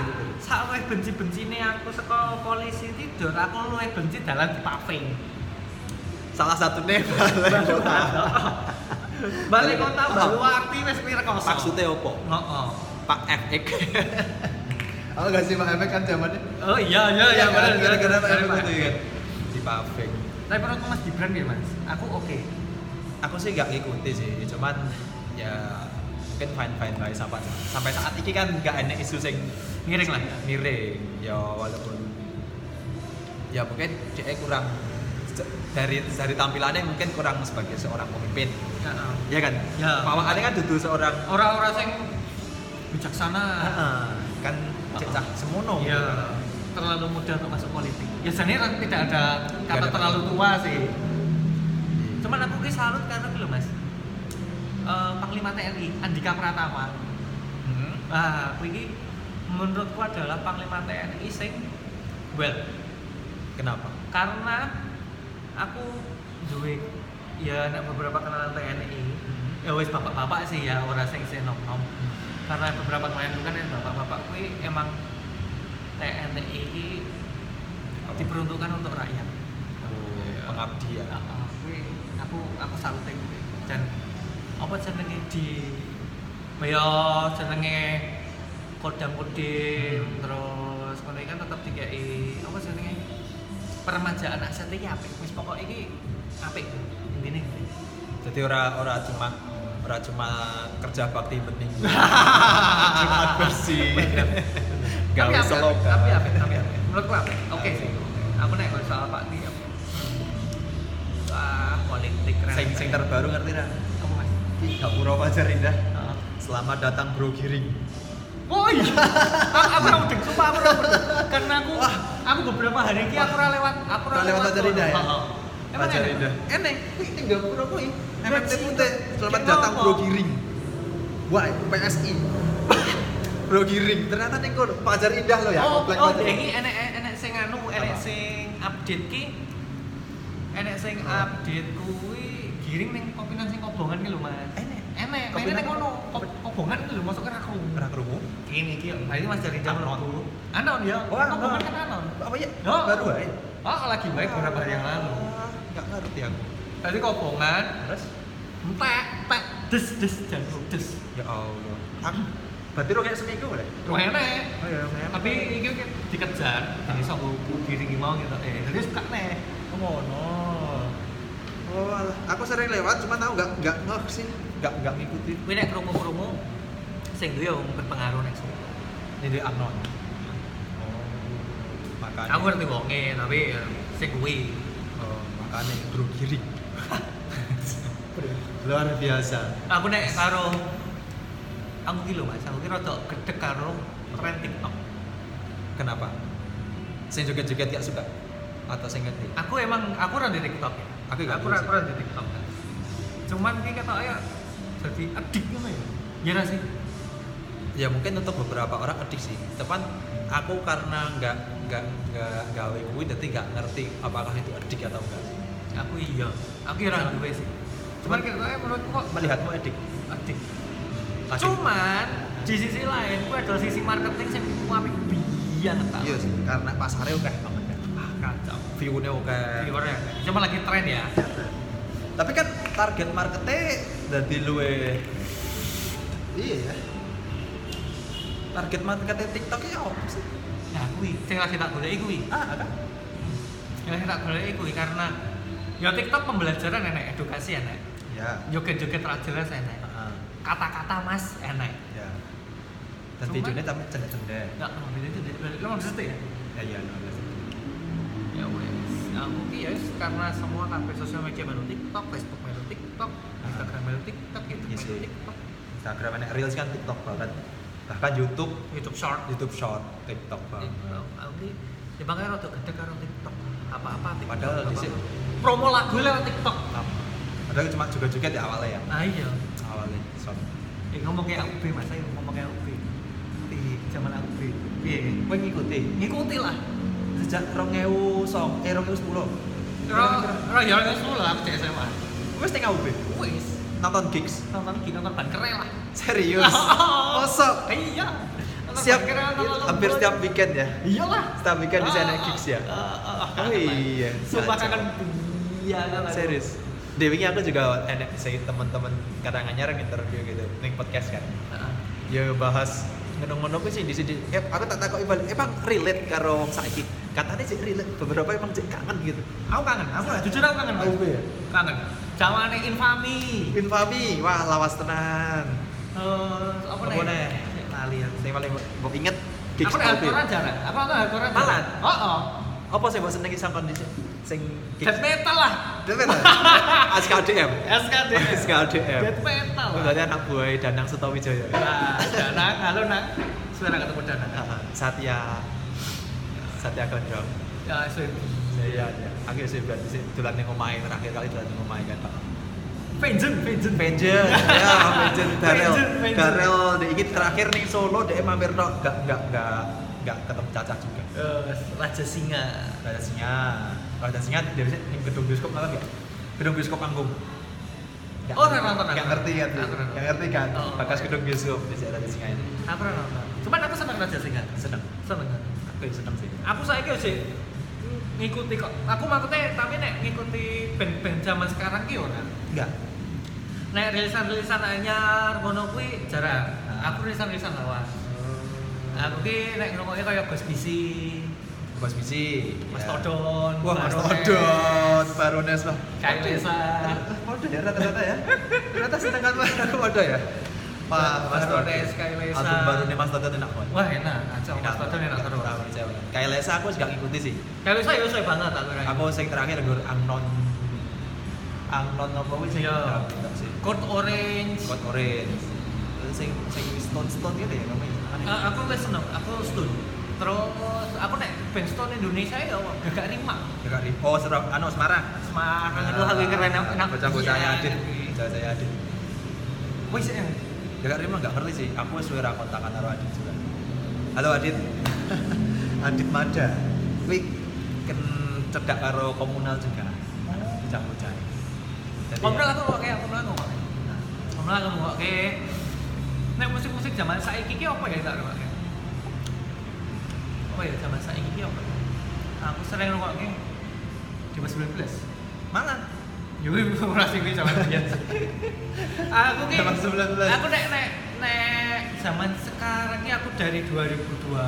Sa sa luwih benci-bencine aku saka polisi tidur, aku luwih benci dalan di paving. salah satunya balai kota Balik kota Baluarti wis mirekoso. maksudnya opo Heeh. pak FX aku gak sih pak FX kan zamannya Oh iya iya iya kan? bener gara-gara pak bener, FX Pak. itu ya kan di paving Tapi menurutku Mas Gibran ya Mas, aku oke. aku sih gak ngikuti sih cuman ya mungkin fine fine baik sampai sampai saat ini kan gak enak isu sing Miring lah. miring ya walaupun ya mungkin dia kurang dari dari tampilannya mungkin kurang sebagai seorang pemimpin Heeh. ya kan Ya. bawaannya kan duduk seorang Orang-orang sing bijaksana. Heeh, kan cecah semono Iya. Terlalu muda untuk masuk politik. Ya sebenarnya tidak ada kata ada terlalu tua sih. Cuman aku ki salut karena gitu Mas. Eh, Panglima TNI Andika Pratama. Hmm. Ah, aku ini menurutku adalah Panglima TNI sing well. Kenapa? Karena aku duwe ya ada beberapa kenalan TNI ya wis bapak-bapak sih ya ora sing sing nom-nom. Karena beberapa klien kan yang bapak-bapak kuwi emang TNI ini diperuntukkan untuk rakyat. Oh, pengabdi ya. Heeh, kuwi aku aku salut kuwi dan apa jenenge di ya jenenge kodam kodim terus kono iki kan tetep dikai apa jenenge? Peremajaan aset iki apik. Wis pokok iki apik. Intine jadi ora ora cuma ora cuma kerja bakti penting Jumat bersih. Gawe selokan. tapi apik tapi apik. Menurutku apik. Oke sih. Aku nek kalau soal Pak Ti ah politik keren sing sing terbaru ngerti ra? Apa mas? Gapura Fajar Indah. Selamat datang Bro Giring Oh iya, aku aku ora mudeng, sumpah aku ora mudeng. Karena aku aku beberapa hari ini aku ora lewat, aku ora lewat Fajar Indah ya? Heeh. Emang Fajar enak? Indah. Enak. Wih, ini Gapura kuwi MMT Bajingan. putih selamat datang Bro Giring wah PSI Bro Giring ternyata ning kono Fajar Indah lo ya Oh, oh, iki enek enek sing anu, enek sing update ki. Enek sing update kuwi giring ning kopinan sing kobongan ki lho, Mas. Mainnya ning apa? kono. Kop- Kobongan ki lho, masuk ke rakru. ora krungu Ini iki, nah ini Mas dari jam Anon. dulu. Anon ya. Wah, kobongan wah. kan anon. apa ya Oh, baru aja Oh, lagi baik beberapa hari yang lalu. nggak ngerti aku Tadi kobongan, terus entek, entek, des, des, jangan des. ya Allah aku berarti lo kayak seminggu boleh Lu enek. oh ya memang. Tapi ini kan dikejar, jadi sok giring mau gitu. Eh, jadi suka nih. Oh, ngono. Oh, alah. aku sering lewat, cuma tahu nggak nggak nggak sih, nggak nggak ngikutin. Kuwi nek krungu-krungu sing duwe wong berpengaruh nek sini. Ini dia Arnon. Oh, makanya. Aku ngerti wonge, tapi ya sing kuwi. Oh, makanya bro giring. Luar biasa. Aku nek karo aku ki lho Mas, aku ki rada gedek karo tren TikTok. Kenapa? Sing joget-joget gak suka? Atau sing ngerti? Aku emang aku ora di TikTok ya. Aku aku dulu di TikTok. Cuman ki kata ya jadi adik ngono ya. Ya sih. ya mungkin untuk beberapa orang edik sih. Tepan aku karena nggak nggak nggak gawe kuwi jadi nggak ngerti apakah itu edik atau enggak sih. Aku iya. Aku kira duwe sih. Cuman kira menurutku kok melihatmu adik. Lagi- cuman di sisi lain gue adalah sisi marketing yang apik biyen tak iya sih karena pasarnya oke. Banget kan ah kacau. View-nya oke. Viewernya cuma lagi tren ya. Tapi kan target marketnya dari luwe. Iya ya. Target marketnya TikTok ya apa sih? Nah kuwi. Sing lagi tak goleki kuwi. Ah ada yang lagi tak goleki kuwi karena ya TikTok pembelajaran enek edukasi enek. Ya. Joget-joget ra jelas enek. Ah, kata-kata mas enek. Ya. Dan videonya tapi cendek-cendek enggak mau itu lo di situ ya? Ya iya no, ya wes. Nah mungkin ya karena semua kabeh sosial media melu TikTok Facebook TikTok Instagram TikTok YouTube Iya melu sih. TikTok. Instagram enak reels kan TikTok bahkan bahkan YouTube. YouTube Short. YouTube Short TikTok banget. TikTok. Aku ya makanya rada gede karo TikTok. Apa-apa TikTok. Padahal di sini- promo lagu lewat TikTok. Padahal cuma juga joget ya awalnya ya. Nah iya. Awalnya short. Eh ngomong kayak UB mas. Ayo ngomong kayak UB di zaman UB iya gue ngikuti? Ngikuti lah. Sejak rongeu song eh rongeu sepuluh. Ro ya ora sepuluh aku cek SMA. Gue setengah UB Wis, nonton gigs? Nonton iki nonton ban keren lah. serius? Mosok Iya. Siap hampir setiap weekend ya? Iyalah. setiap weekend di sana Ah, gigs ya? ah, ah, oh iya. Sumpah kangen iya serius? Dewi aku juga enak saya teman-teman kadang anyar interview gitu ning podcast kan. Ya bahas kuwi sih di sini eh aku tak takoki balik emang relate karo wong saiki. Katanya sih relate beberapa emang cek kangen gitu. Aku kangen, aku jujur aku kangen. Aku ya? Kangen. Zamane infami. Infami wah lawas tenan Eh, apa apa nih? nih lali ya saya paling mbok inget gigs Albi. hardcore jarang. Aku nonton hardcore jarang. Malah? Oh, oh. apa sih mbok senengi sang kondisi sing Death metal lah. Death metal SKDM SKD. SKDM Death metal. Berarti anak buah Danang Sutawijaya Nah, Danang, halo Nang. Suara ketemu Danang. Satya Satya Gondrong Ya, SWB. Saya ya akhirnya saya berarti sih dolan ning omahe terakhir kali dolan ning omahe kan Pak Vengeance, Vengeance. Vengeance ya Vengeance Darel. Darel dek iki terakhir ning Solo dek mampir tok gak gak gak gak ketemu Caca juga Eh, Raja Singa. Raja Singa Raja Singa dari ning gedung bioskop nonton gak gedung bioskop panggung Oh, nonton, nggak aku. ngerti kan nonton. nggak ngerti kan Oh. bakas gedung bioskop di Raja Singa ini Aku nonton. Cuman aku seneng Raja Singa. seneng Seneng. aku yang seneng sih Aku saiki sih ngikuti kok. Aku maksudnya tapi nek ngikuti band-band zaman sekarang ki ora. enggak Nek rilisan-rilisan anyar ngono kuwi jarang. Aku rilisan-rilisan lawas. Aku ki nek ngrungokke kaya Gus Bisi, Bos Misi Mas ya. Todon, Wah, Mas Todon, Barones lah. Kayak Lesa. Waduh ya rata-rata ya. Ternyata sedangkan aku waduh ya. Pak Mas Todon. Barones, Kayak Lesa. Album barunya Mas Todon enak banget. Wah, enak. Aja Mas Todon enak terus. Kayak Lesa aku juga ngikuti sih. Kayak Lesa ya usah banget aku. Aku sing terakhir gur Angnon. Angnon apa wis sing. Code Orange. Code Orange. Sing sing Stone Stone gitu ya namanya. Eh, aku wis seneng, aku stun. Terus aku nek band stone Indonesia ya gak rima. Dekat di Oh, Serap anu Semarang. Semarang itu lagi keren enak. Bocah-bocah Iya. Adit. Bocah-bocah Adit. Wis ya. Dekat Rima nggak ngerti sih. Aku wis suwe ra kontakan karo Adit juga. Halo Adit. Adit Mada. Kuwi ken cedak karo komunal juga. Bocah-bocah. Komunal aku kok kayak komunal aku kok. Komunal aku kok kayak nek musik-musik zaman saiki ki apa ya tak ngrungokke? Apa ya zaman saiki ki apa? Aku sering ngrungokke di 19. Mana? Ora sing kuwi zaman biyen. Aku ki Zaman 19. Aku nek nek nek zaman sekarang ki aku dari 2020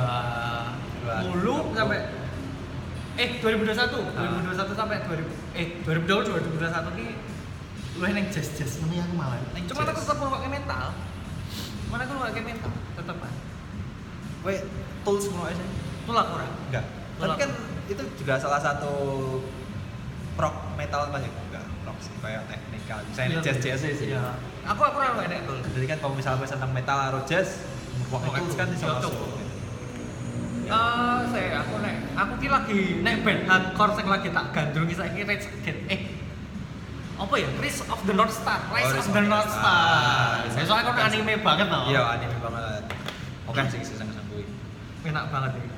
sampai eh 2021, Ah. 2021 sampai 2000 eh 2020 2021 ki lu neng jazz jazz ini aku malah. Cuma aku tetap pakai mental. Mana aku pakai mental, tetap kan. Weh, tools semua aja. Itu lah kurang. Enggak. Tapi kan itu juga salah satu rock metal rock sih kayak teknikal. Misalnya jazz jazz sih. Iya. Aku aku ora enek tuh. Jadi kan kalau misalnya senang metal atau jazz, Rock tools kan bisa iya, masuk. Eh, saya aku nek aku ki lagi nek band hardcore sing lagi tak gandrungi saiki Rage Against eh apa ya? Rise of the North Star. Rise Oh, of the North Star. Of Soalnya kan anime banget loh. Iya, anime banget. oke sih sing seneng kuwi enak banget ini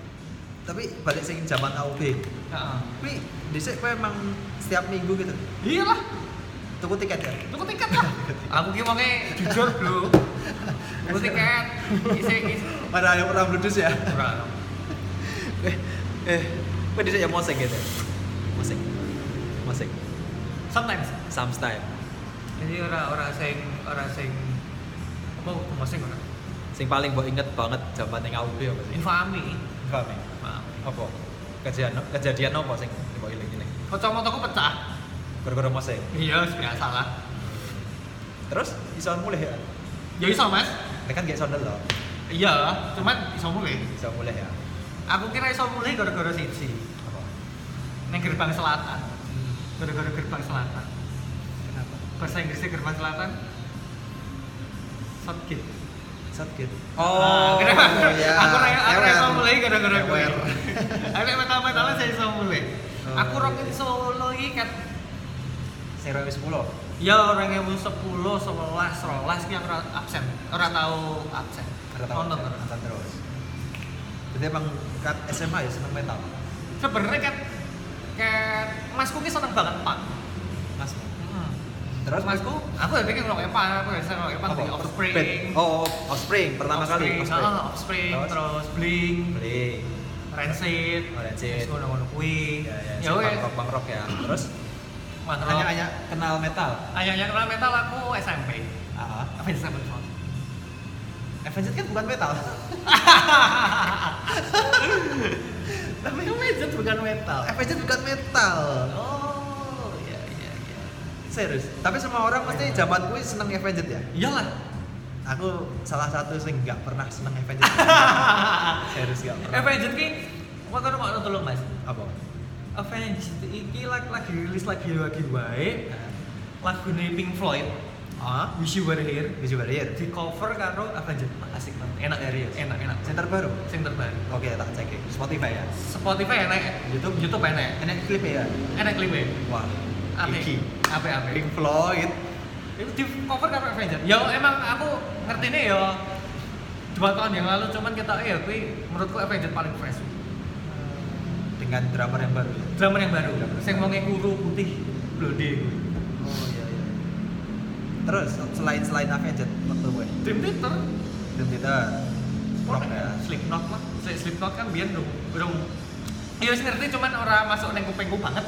tapi balik sing zaman Heeh. tapi dhisik kowe emang setiap minggu gitu iyalah tuku tiket ya tuku tiket lah aku ki wonge jujur bro tuku tiket isi isi Mana yang pernah bludus ya? ora eh, eh, kowe dhisik ya musik gitu. Musik. Musik. sometimes Sometimes. jadi ora ora sing ora sing apa masing ora Sing paling mbok inget banget zaman ning AUB apa sih? infami Infame. Apa? Kejadian kejadian apa sing kacamataku pecah Gara-gara musik. iya biasa lah Terus iso mulih ya? ya iso mas Nek kan gak sondel loh. iya cuman iso mulai Iso mulih ya. aku kira iso mulai gara-gara siji Apa? neng gerbang selatan gara-gara gerbang selatan Kenapa? bahasa Inggrisnya gerbang selatan Southgate Sakit. Ah, kenapa? ya. Aku raya aku raya iso mulai gara-gara gue. Aku metal-metal saya iso mulai. Oh. Aku rokin solo iki kan Sing 2010. ya orang yang 10, 11, 12 yang ora absen. Ora tahu absen. Ada tahu. Nonton terus. Nonton terus. Jadi emang kat SMA ya seneng metal. Sebenarnya kan kan masku ki seneng banget pak. Mas. Hmm. Terus masku, aku ya pikir ngelok pak, aku ya seneng ngelok pak di Offspring. Oh, oh, Offspring pertama kali. Offspring, ah, Offspring, Terus? terus Blink, Beli. Rancid, Oh, Rancid. ngono-ngono kuwi. Ya, ya, Ya punk rock, punk rock ya. Terus mantap. hanya hanya kenal metal. Ayahnya kenal metal aku SMP. Ah, Avenged Sevenfold. Avenged kan bukan metal. Tapi Avenged bukan metal. Avenged bukan metal. Oh, iya iya iya. Serius. Tapi semua orang pasti zaman kuwi seneng Avenged ya. Iyalah. Aku salah satu sing nggak pernah seneng Avenged. Serius nggak pernah. Avenged ki kok kono kok tolong Mas. Apa? Avenged iki lagi, lagi rilis lagi lagi wae lagune Pink Floyd. Ah, Wish You Were Here Visual Barrier. di cover karo Avenged asik banget enak Serius? enak enak Yang terbaru. sing terbaru Oke, tak cek ya. Spotify ya. Spotify enak YouTube? YouTube enak Enak klip ya. enak klipnya Wah. Apik. Iki. Apik apik. Pink Floyd. Itu di cover karo Avenger. Ya emang aku ngerti nih ya dua tahun yang lalu cuman kita ya kui menurutku Avenger paling fresh. dengan drummer yang baru ya. Drummer yang baru, Drummer. sing wonge kuru putih blonde. Oh iya iya. Terus selain selain Avenged waktu gue, Dream Theater, Dream Theater, rock ya. Slipknot lah. Slip- Slipknot kan biyen dong, dong. Iya ngerti cuman ora masuk neng kupengku banget.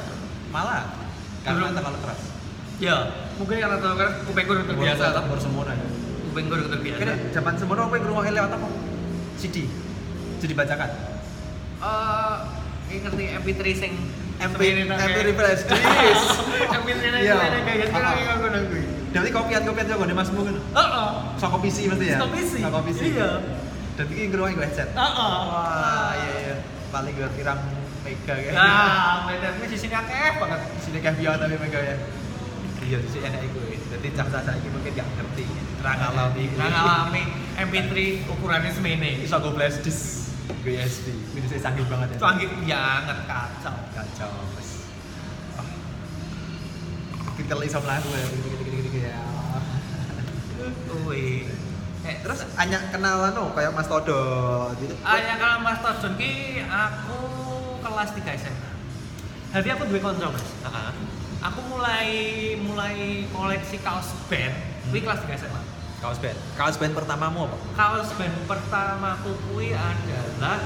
Malah karena Belum. terlalu keras. Ya, mungkin karena tahu kan kupengku udah terbiasa Baru- toh. baru semua ya. Kupengku udah terbiasa. Kira zaman semono apa yang ngrungokne lewat apa? CD. Jadi dibacakan. Eh, ini ngerti MP3 sing MP sebenarnya MP3 kayak- flash disk. MP3 Iya. sebenarnya kayak gitu Ah. kayak ngono kuwi. Jadi kopian-kopian jago nih masmu kan. Heeh. Saka PC mesti ya. Saka PC. Saka PC. Iya. Dan iki ngrungokne gue headset. Heeh. Wah, iya iya. Paling gue pirang mega kayak. Nah, medannya di sini akeh banget. di sini kayak biasa tapi mega ya. Iya, di sini enak iku. Jadi cah-cah saiki mungkin gak ngerti. Ra ngalami. Nah, ngalami MP3 ukurannya semene. Iso go flash disk USB. Ini saya canggih banget ya. Canggih banget kacau. kacau kita iso melaku ya gitu ya Wih. Eh, terus hanya kenalan no kayak Mas Todo gitu Aya kalau Mas Tojon ki aku kelas 3 SMA. Jadi aku duwe kanca, Mas. Heeh. Aku mulai mulai koleksi kaos band kuwi kelas 3 SMA. kaos band kaos band pertamamu apa Kaos band pertamaku kuwi adalah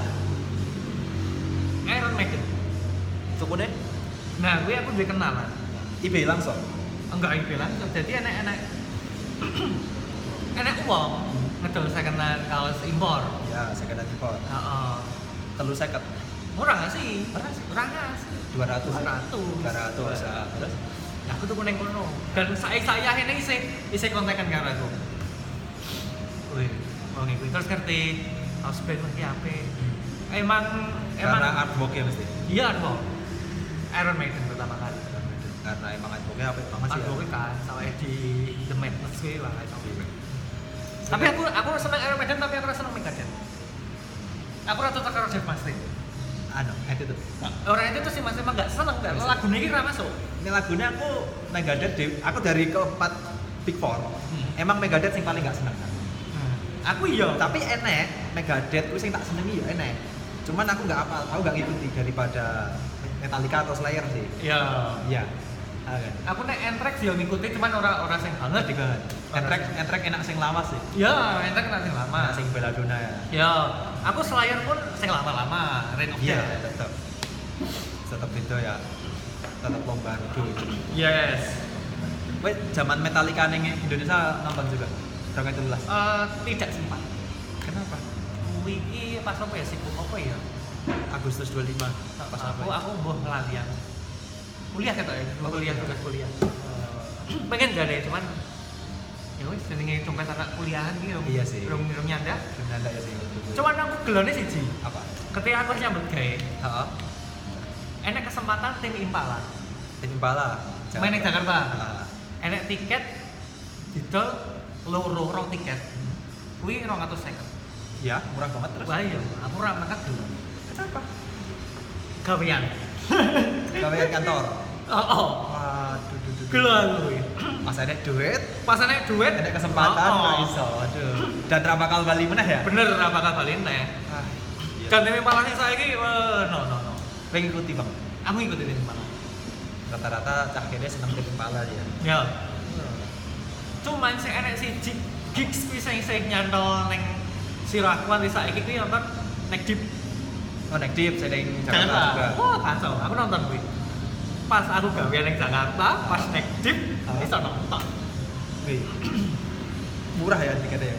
Iron Maiden. tukune Nah, kuwi aku duwe kenalan. IB langsung Enggak ini langsung. Jadi enak-enak enak uang ngedol saya kenal kaos impor. ya saya kena impor Heeh. telu seket Murah sih? Murah sih. Murah sih? dua ratus 200. dua ratus ah. terus Nah, aku tuh kuning kono. Dan saya saya ini isi isi kontekan karo aku. Wih, mau ngikutin terus ngerti house band lagi apa? Emang emang karena artwork ya mesti iya dong. Iron Maiden pertama kali. karena emang artworknya apa banget sih ya Artwork kan sama di The Madness gue lah itu. Tapi aku aku seneng Iron Maiden tapi aku seneng Megadeth. Aku rata tak karo Dave Mustaine. Anu itu tuh Orang itu tuh sih mas emang gak seneng kan. Lagu ini kira masuk. ini lagunya aku Megadeth di- aku dari keempat Big Four Hmm. emang Megadeth yang paling gak seneng kan Hmm. Aku iya. Tapi enek Megadeth kuwi sing tak senengi ya enek. Cuman aku nggak apa, aku nggak ngikuti daripada Metallica atau Slayer sih. Iya. Iya. Ah, kan. Aku nek Anthrax yo ngikuti cuman ora ora sing banget. Jadi banget. Entrek entrek enak sing lawas sih. Ya, Anthrax kan sing lama. Enak sing Belladonna ya. Ya, aku Slayer pun sing lama-lama, Rain of Iya, tetap. Tetap itu ya. Tetap membantu. Yes. Wait, zaman Metallica ning Indonesia nonton juga. Tahun itu belas. Eh, tidak sempat. Kenapa? Wiki pas apa ya sibuk apa ya? Agustus 25 pas apa? aku ya? aku mbah ngelalian. Kuliah ketok ya, kuliah iya. tugas kuliah. Eh, Pengen gak deh, cuman ya wis jenenge dompet anak kuliahan iki rung- Iya sih. rung rung nyanda. Benar ya sih. Cuman aku gelone siji. apa? Ketika aku nyambut gawe, Heeh. enek kesempatan tim Impala. Tim Impala. Main ning Jakarta. Ah. Enek tiket didol loro rong tiket. Kuwi 250. Ya, murah banget terus. Wah iya, aku ora makan dulu. Kenapa? Gawean. Gawean kantor. Oh, oh. Waduh, aku. Pas ada duit, Pas enek duit, ada kesempatan, oh, oh. iso. Aduh. Dan ra bakal bali meneh ya? Bener ora bakal balik neh. Ah, iya. Kan tim Impala sing saiki eh, no no no. Pengen ikuti bang. Aku ngikutin tim Impala. Rata-rata kene seneng tim Impala dia. Ya. Cuman sing enek siji gigs kuwi sing sing nyantol ning sirahku nanti saiki kuwi nonton nek deep Oh, naik deep, saya ning Jakarta juga. Wah, kacau. Aku nonton kuwi. Pas aku gawean ning Jakarta, pas nek deep Ah. bisa nonton. Murah ya tiketnya ya?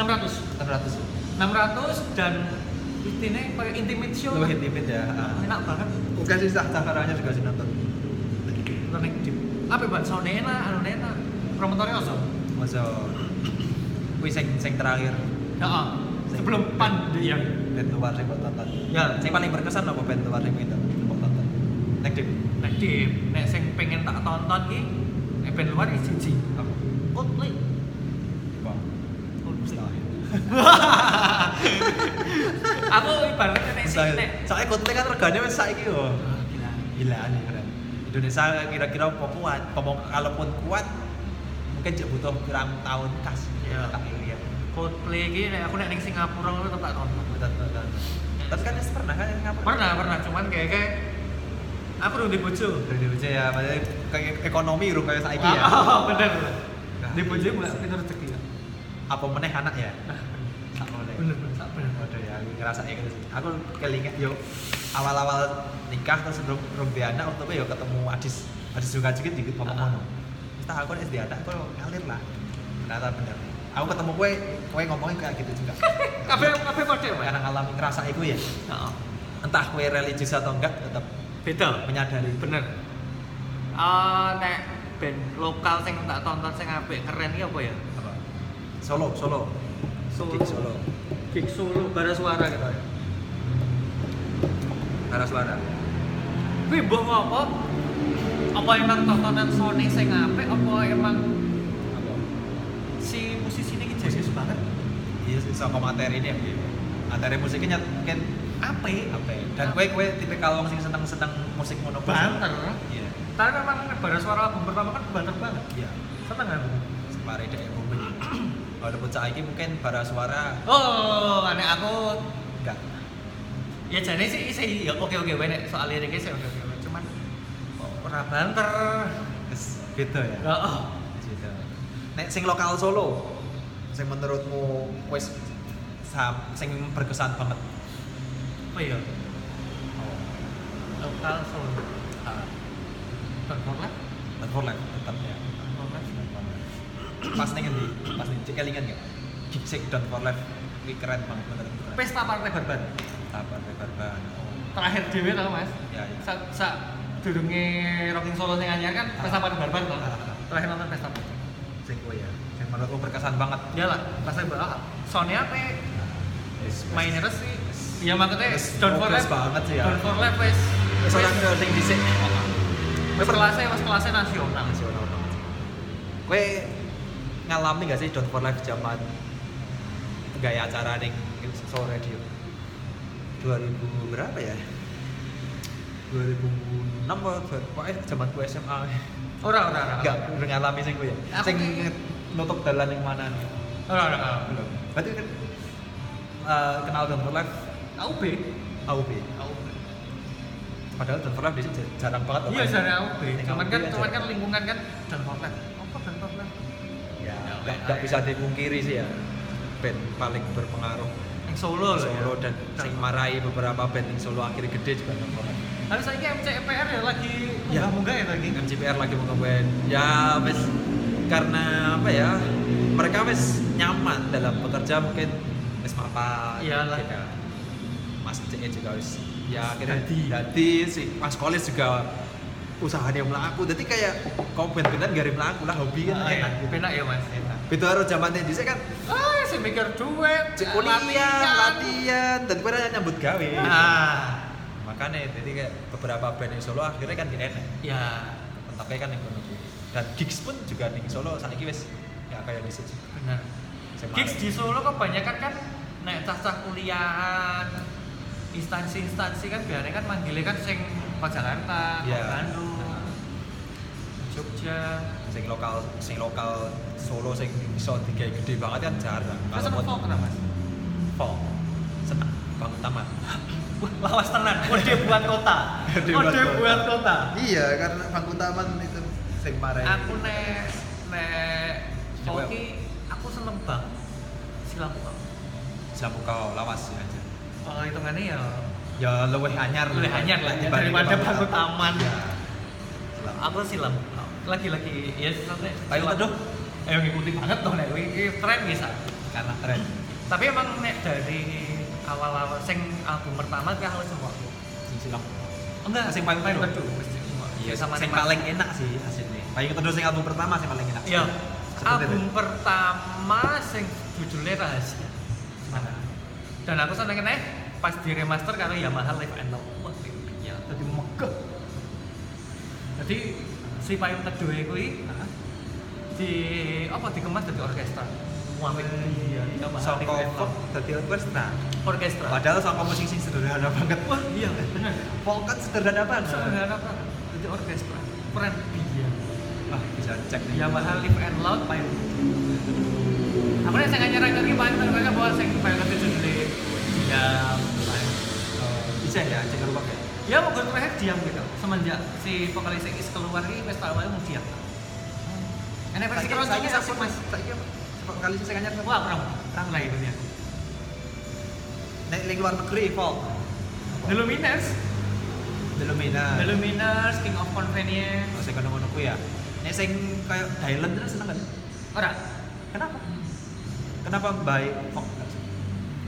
600. 600. 600 dan intinya kayak intimate show. Lebih intimate ya. ah. Enak banget. Oke sih, sah Jakartanya juga sih nonton. Nonton nek deep. Apa ban sound enak, anu enak. Promotornya oso. Masa Wih, sing, sing terakhir Heeh. Sebelum pandemi. band luar sing mbok tonton. Ya. Sing paling berkesan apa band luar sing tonton? Naik deep. Nek deep, nek sing pengen tak tonton ki nek band luar iki siji. Apa? Coldplay. Mustahil. Aku ibaratnya nek sing nek Soalnya Coldplay kan regane wis saiki yo. Ah, gila. Gila nih keren. Indonesia kira-kira apa kuat? Pomong kalaupun kuat mungkin cek butuh pirang tahun kas. Iya. Tak lihat. Coldplay iki nek aku nek ning Singapura aku tetep tak tonton. Betul betul. Tapi kan pernah kan yang ngapa? Pernah, pernah, cuman kayak kayak aku udah di bojo. Dari Indonesia ya, maksudnya kayak ekonomi ru kayak saiki ya. Ah, bener. Di bojo mulai pintu rezeki ya. Apa meneh anak ya? Nah, Tak boleh. bener, bener, tak bener. Waduh ya, aku ngerasa gitu sih. Aku kelinget yo awal-awal nikah terus sebelum belum di anak waktu yo ketemu Adis Adis juga juga dikit ngomong ngono. Kita aku di anak, aku ngalir lah. Ternyata bener. Aku ketemu kue, kue ngomongin kayak gitu juga. Kabeh kabeh kode, Mas. Karena ngalami ngerasa itu ya, Heeh. entah kue religius atau enggak, tetap Beda. menyadari. Bener. Eh nek band lokal sing tak tonton sing apik keren iki apa ya? Apa? Solo, Solo. Solo. Gig Solo. Gig Solo bara suara gitu ya. Karena suara. Kuwi mbok ngopo? Apa emang tontonan Sony sing apik apa emang Apa? si musisi ini jenius banget? Iya sih, sama materi ini ya. Materi musiknya mungkin Apa ya? Dan kue kue tipikal wong sing seneng seneng musik mono Banter. Iya. Tapi memang bara suara album pertama kan banter banget. Iya. Seneng aku. Semari dek momen. Walaupun saiki mungkin bara suara Oh, aneh aku enggak. ya jadi sih sih ya oke oke nek soal liriknya sih oke oke cuman ora banter. Beda ya. Heeh. Gitu. Nek sing lokal Solo, sing menurutmu sam- sing berkesan banget. Apa ya? Lokal Solo. Ah, Don Forlet. Not for life tetap ya. Pas ning endi? Pas ning cek kelingan enggak? Gig sing Done for life Ini keren banget menurutku. Pesta Partai Barban. Apa lebar Oh. Terakhir dhewe tau Mas. Ya, ya. Sa sa durunge Rocking Solo sing anyar kan Pesta Partai Barban tau. Ah, ah. Terakhir nonton Pesta Partai. Sing ya. Sing menurutku berkesan banget. Iyalah, pas saya bahas Sony apa Wis- wis- mainnya sih. Ya maksudnya Wis Don For Life banget sih ya. Don For Life wes. Wis ora sing dhisik. Wes kelasnya wes kelasnya nasional. nasional banget. Kowe ngalami gak sih Don't for Life zaman gaya acara ning Soul Radio? 2000 berapa ya? 2006 apa? Pokoknya zaman ku SMA. Ora ora ora. Enggak udah ngalami sing kowe ya. Aku Sing nutup dalan yang mana nih? Ora ora. Belum. berarti kan eh, kenal Don for Life AUB. AUB AUB. padahal Don for Life di jarang banget Iya, dari AUB. Cuman kan cuman kan lingkungan kan dan format. Apa dan format? ya Ya, nggak ya, nggak bisa dipungkiri sih ya band paling berpengaruh Yang Solo loh. Solo ya. dan sing marai beberapa band yang Solo akhirnya gede juga Life Tapi saya ini MCPR ya lagi Ya. munggah-munggah ya lagi. MCPR lagi mau ngeband ya wes karena apa ya mereka wes nyaman dalam bekerja mungkin wes mapan Iyalah. gitu. Mas CE juga wes ya akhirnya Dadi. dadi si Mas Kolis juga usahanya melaku jadi kayak kau band-bandan gak melaku lah hobi kan Ah, enak iya. gitu Enak ya mas. enak itu harus zamannya di kan Ah, saya mikir duit, cek kuliah latihan dan pada nyambut gawe Ah, makanya jadi kayak beberapa band yang Solo akhirnya kan gak enak ya. Tapi kan yang kono. Dan gigs pun juga ning Solo saiki wis ya kayak di situ. Benar. Gigs di Solo kebanyakan kan naik cacah kuliahan, instansi-instansi kan biasanya kan manggilnya kan sing ke Jakarta, ke Iya. Bandung, Jogja. sing lokal sing lokal Solo sing iso digawe gede banget kan jarang. Sama folk kenapa mas? folk seneng bangun taman. Lawas tenan, kode buat kota. Kode Kode buat kota. kota. Iya, karena bangun taman itu sing marai. Aku nek nek Coba. folki aku seneng banget. Silam bang. Jamu kau lawas ya Oh hitungannya ya Ya luwih anyar lebih hanyar lah ya, dibanding daripada bangun bangun taman. Silam. Aku silam. Lagi-lagi ya sampai Ayo teduh. Ayo ngikuti banget dong nek iki tren bisa. Karena Keren. Tapi emang nek dari awal-awal sing album pertama ke awal semua. Sing silam. Enggak, Sing paling paling teduh. teduh. Iya, sama sing paling enak sih hasilnya. Paling kedua sing album pertama sing paling enak. Iya. Album pertama sing judulnya rahasia. Dan aku seneng nih pas di remaster karo Yamaha Live and Love. Wah, ya tadi megah. Jadi si payung teduh kuwi di apa dikemas dari orkestra. Wah, iya, Yamaha folk Love. dadi orkestra. Orkestra. Padahal saka musik sing sederhana banget. Wah, iya benar. Folk kan sederhana banget. Sederhana banget. Jadi orkestra. Keren iya. Wah, bisa cek nih. Yamaha Live and Loud payung. Aku nih saya nyerang lagi paling terkenal bahwa saya payung teduh judulnya diam. Oh, bisa ya cek rumah ya. Ya mau terakhir diam gitu. Semenjak si vokalis Is keluar ini wes tak mau diam. Enak versi keroncongnya Saiki asik mas. Saiki apa? Sepak kali sing anyar. Wah kurang, kurang lah itu. Nek ning luar negeri folk. The Luminers, The Lumina. The Luminers, King of Convenience. Oh, sing ngono-ngono kuwi ya. Nek sing kayak Thailand terus seneng kan? Ora, Kenapa? Kenapa baik?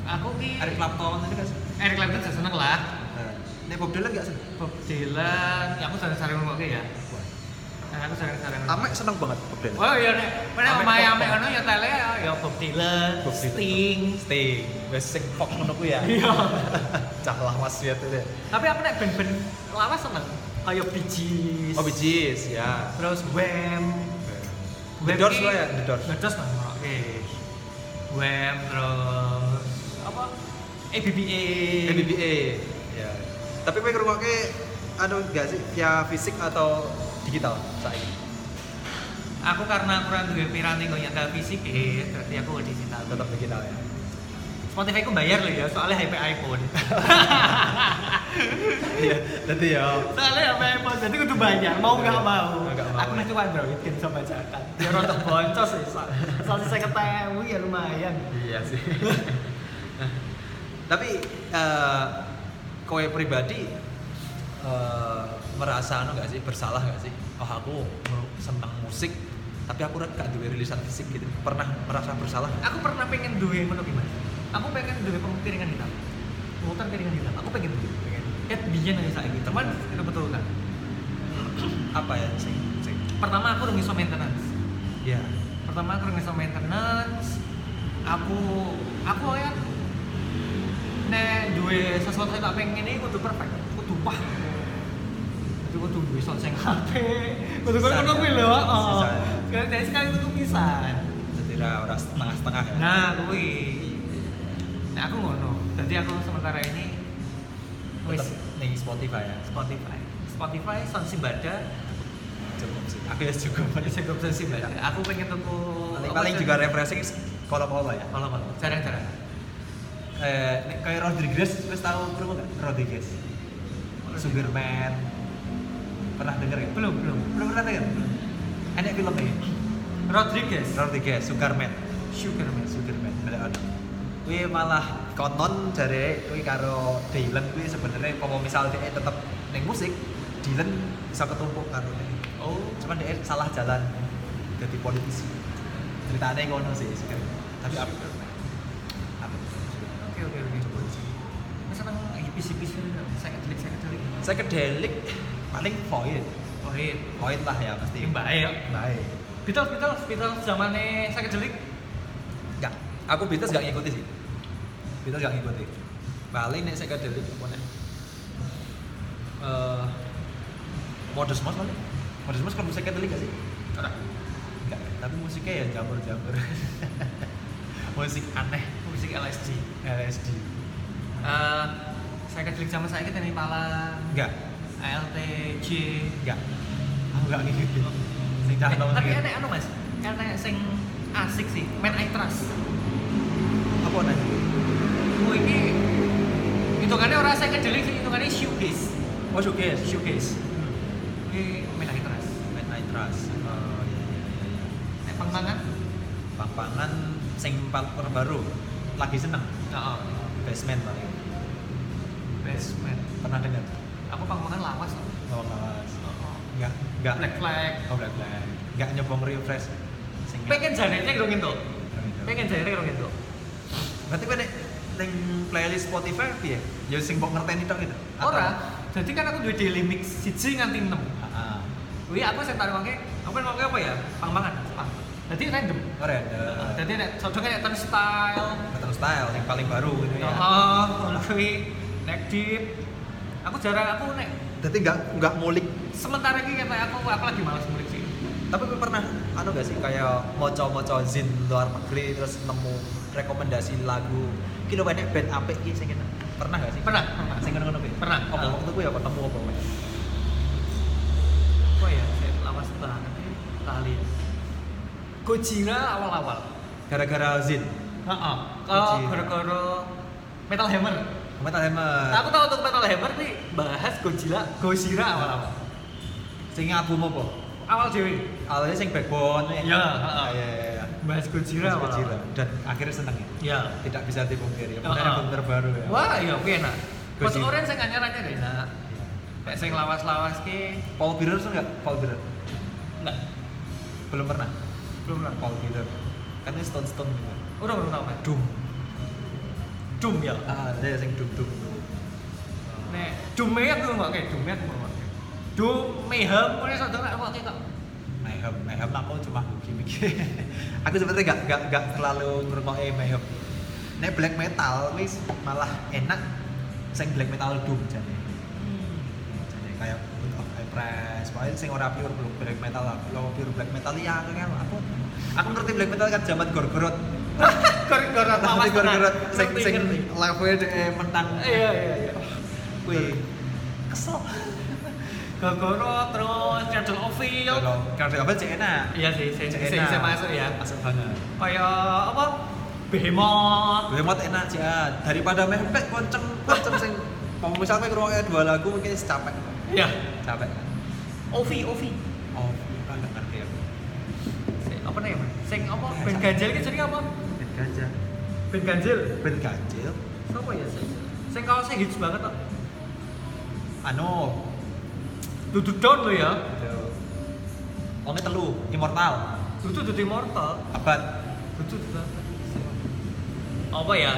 Aku ki Eric Clapton tadi kan. Eric Clapton saya seneng lah. Nek Bob Dylan gak seneng? Bob Dylan, ya aku sering-sering ngomong ya. Nah, aku sering-sering. Amek seneng banget Bob Dylan. Oh iya nek, nek Amek omahe pop amek ngono ya tele ya ya Bob Dylan, Bob Dylan. Sting. Sting. Wes sing folk ngono kuwi ya. Iya. Cah lawas ya tuh. Tapi aku nek band-band lawas seneng. Kayak Gees. Oh, Gees, ya. Terus Wham. The Doors lo ya, The Doors. The Doors lah. Oke. Wham terus apa? ABBA. MBBA. Ya. Tapi kowe ngrungokke anu gak sih via fisik atau digital saiki? Aku karena kurang duwe piranti kok nyetel fisik eh berarti aku digital. Tetap digital ya. Spotify ku bayar loh ya, soalnya HP iPhone. Iya, dadi ya. soalnya HP iPhone, jadi kudu bayar, mau nggak mau. Nggak mau. Aku masih cuma Android kan bisa bacakan. Ya rontok boncos sih, so- soalnya saya ketemu ya lumayan. Iya sih. Tapi eh kowe pribadi eh merasa anu gak sih bersalah gak sih? Oh aku seneng musik tapi aku gak duwe rilisan fisik gitu. Pernah merasa bersalah? Aku pernah pengen duwe ngono ki, Mas. Aku pengen duwe piringan hitam. Muter piringan hitam. Aku pengen duwe, pengen. Ket biyen aja saiki, cuman itu betul kan. Apa ya sing Pertama aku iso maintenance. ya Pertama aku iso maintenance. Aku aku ya nek duwe sesuatu yang tak pengen ini kudu perfect, kudu wah. Kudu kudu duwe sound sing HP. Kudu kudu ngono kuwi lho, ya. heeh. Sekali dari sekali kudu pisan. jadi ra ora setengah-setengah ya. Nah, kuwi. Nah, aku ngono. Jadi aku sementara ini wis ning Spotify ya. Spotify. Spotify sound Simbada, Cukup sih. Aku ya cukup. cukup sound Simbada. Aku pengen tuku Paling, paling juga refreshing Kalau apa ya? Kalau kalau jarang-jarang. Eh, nek kayak Rodriguez, wis tahu krungu gak? Rodriguez. Sugarman. Pernah denger ya? Belum, belum. Belum pernah denger? Enak filmnya. Rodriguez. Rodriguez, Sugarman. Sugarman. Sugarman. Balik ono. Kuwi malah konon jare kuwi karo Dylan kuwi sebenarnya kalau misal dia tetep ning musik, Dylan bisa ketumpuk karo. Oh, Cuman dia salah jalan jadi politisi. Ceritanya ngono sih, Sugarman. Tapi? Apa? Oke oke oke. Masa nang hipis-hipis saya kedelik saya kedelik. Psychedelic paling void. Oh iya. Void lah ya pasti. Baik. Baik. Beatles Beatles Beatles zamannya saya kedelik. Enggak, aku Beatles gak ngikuti sih. Beatles gak ngikuti. Paling nek psychedelic apa nek? Eh Modus Mouse paling. Modus Mouse kan psychedelic gak sih? Ora. Enggak, tapi musiknya ya jamur-jamur. Musik aneh, Musik LSD. LSD. Eh, saya kedelik zaman saya kita nih Malang, Enggak, LTJ. enggak. Aku gak ngikutin. Sing Eh, tapi enak anu mas, enak sing asik sih, main I Trust. apa nih? Oh ini hitungannya orang saya kedelik sih, hitungannya shoegaze. Oh, showcase. Shoegaze. Ini main I Trust. Main I Trust. Oh, iya iya iya. iya. Pampangan sing paling terbaru lagi seneng Heeh. basement paling Basement. pernah dengar Aku pangpangan lawas loh. oh lawas Heeh. enggak enggak Black Flag. oh black black enggak nyobong refresh sing Pengen janetnya kira gitu. Pengen janetnya kira gitu. berarti nek ning playlist Spotify ya sing mbok ngerteni tok gitu Ora. Jadi kan aku duwe daily mix siji nganti 6. Heeh. Wih, aku sing tarik wangke, aku kan wangke apa ya? Pang. Jadi random. ora ada Jadi nek cocoknya nek style. Metal style yang paling baru gitu ya Oh, ngono kuwi nek deep. Aku jarang aku nek jadi enggak enggak mulik sementara ini kata aku aku lagi malas mulik sih. tapi pernah anu gak sih kayak moco-moco zin luar negeri terus nemu rekomendasi lagu kira banyak band apik iki sing enak pernah gak sih Pernah, pernah. sing ngono-ngono Pernah. apa waktu kuwi ya ketemu apa Apa ya? Saya lawas banget kali. Gojira awal-awal. gara-gara zin Heeh. Kalau gara-gara Metal Hammer. Metal Hammer Nah, aku tahu untuk Metal Hammer nih bahas Godzilla, Gojira awal-awal. sing album apa Awal dewe. awalnya sing backbone ya Iya, Ah, heeh. iya iya iya Bahas Mas Gojira. awal-awal. dan akhirnya seneng ya Iya. tidak bisa dipungkiri kemudian ah. album terbaru ya Wah, iya kuwi enak. Pas Gojira. orang saya anyar-anyar deh, nah. Kayak sing lawas-lawas ki Paul Bearer tuh nggak Paul Bearer enggak belum pernah belum pernah. Paul Bearer kan Stone Stone gitu Udah belum tahu kan? Doom Doom ya. ah ada sing Doom Doom Nek Doom ya aku kayak Doom ya aku kayak. Doom Mayhem, sadar nggak nggak kayak kok. Mayhem, Mayhem aku cuma gimmick. aku sebenarnya gak, gak, gak terlalu ngrungokke Mayhem. Nek black metal wis malah enak sing black metal doom jane. Jane kayak Wood of Cypress, pokoknya sing ora pure black metal lah. Kalau pure black metal ya aku aku aku ngerti black metal kan zaman gorgorot. Gor-goran lawas tenan. sing sing level dhek mentang. Iya iya iya. Kuwi kesel. Gogoro terus Cradle of Filth. Kalau kalau apa cek enak. Iya sih, saya Cek enak. masuk ya. Masuk banget. Kayak apa? Behemoth. Behemoth enak sih ah. daripada mepet konceng konceng sing mau misalnya ngerokok dua lagu mungkin capek Iya. capek Ovi, Ovi. oh kan nggak ngerti aku Sing- Apa nih, Mas? Sing apa? Ben ganjil ki jenenge apa? Gajah Ben ganjil. ben ganjil Siapa ya sing? Sing kaosnya hits banget kok. anu Dudu down lo ya. Wongnya telu immortal Dudu dudu immortal. abad Dudu dudu. Apa ya?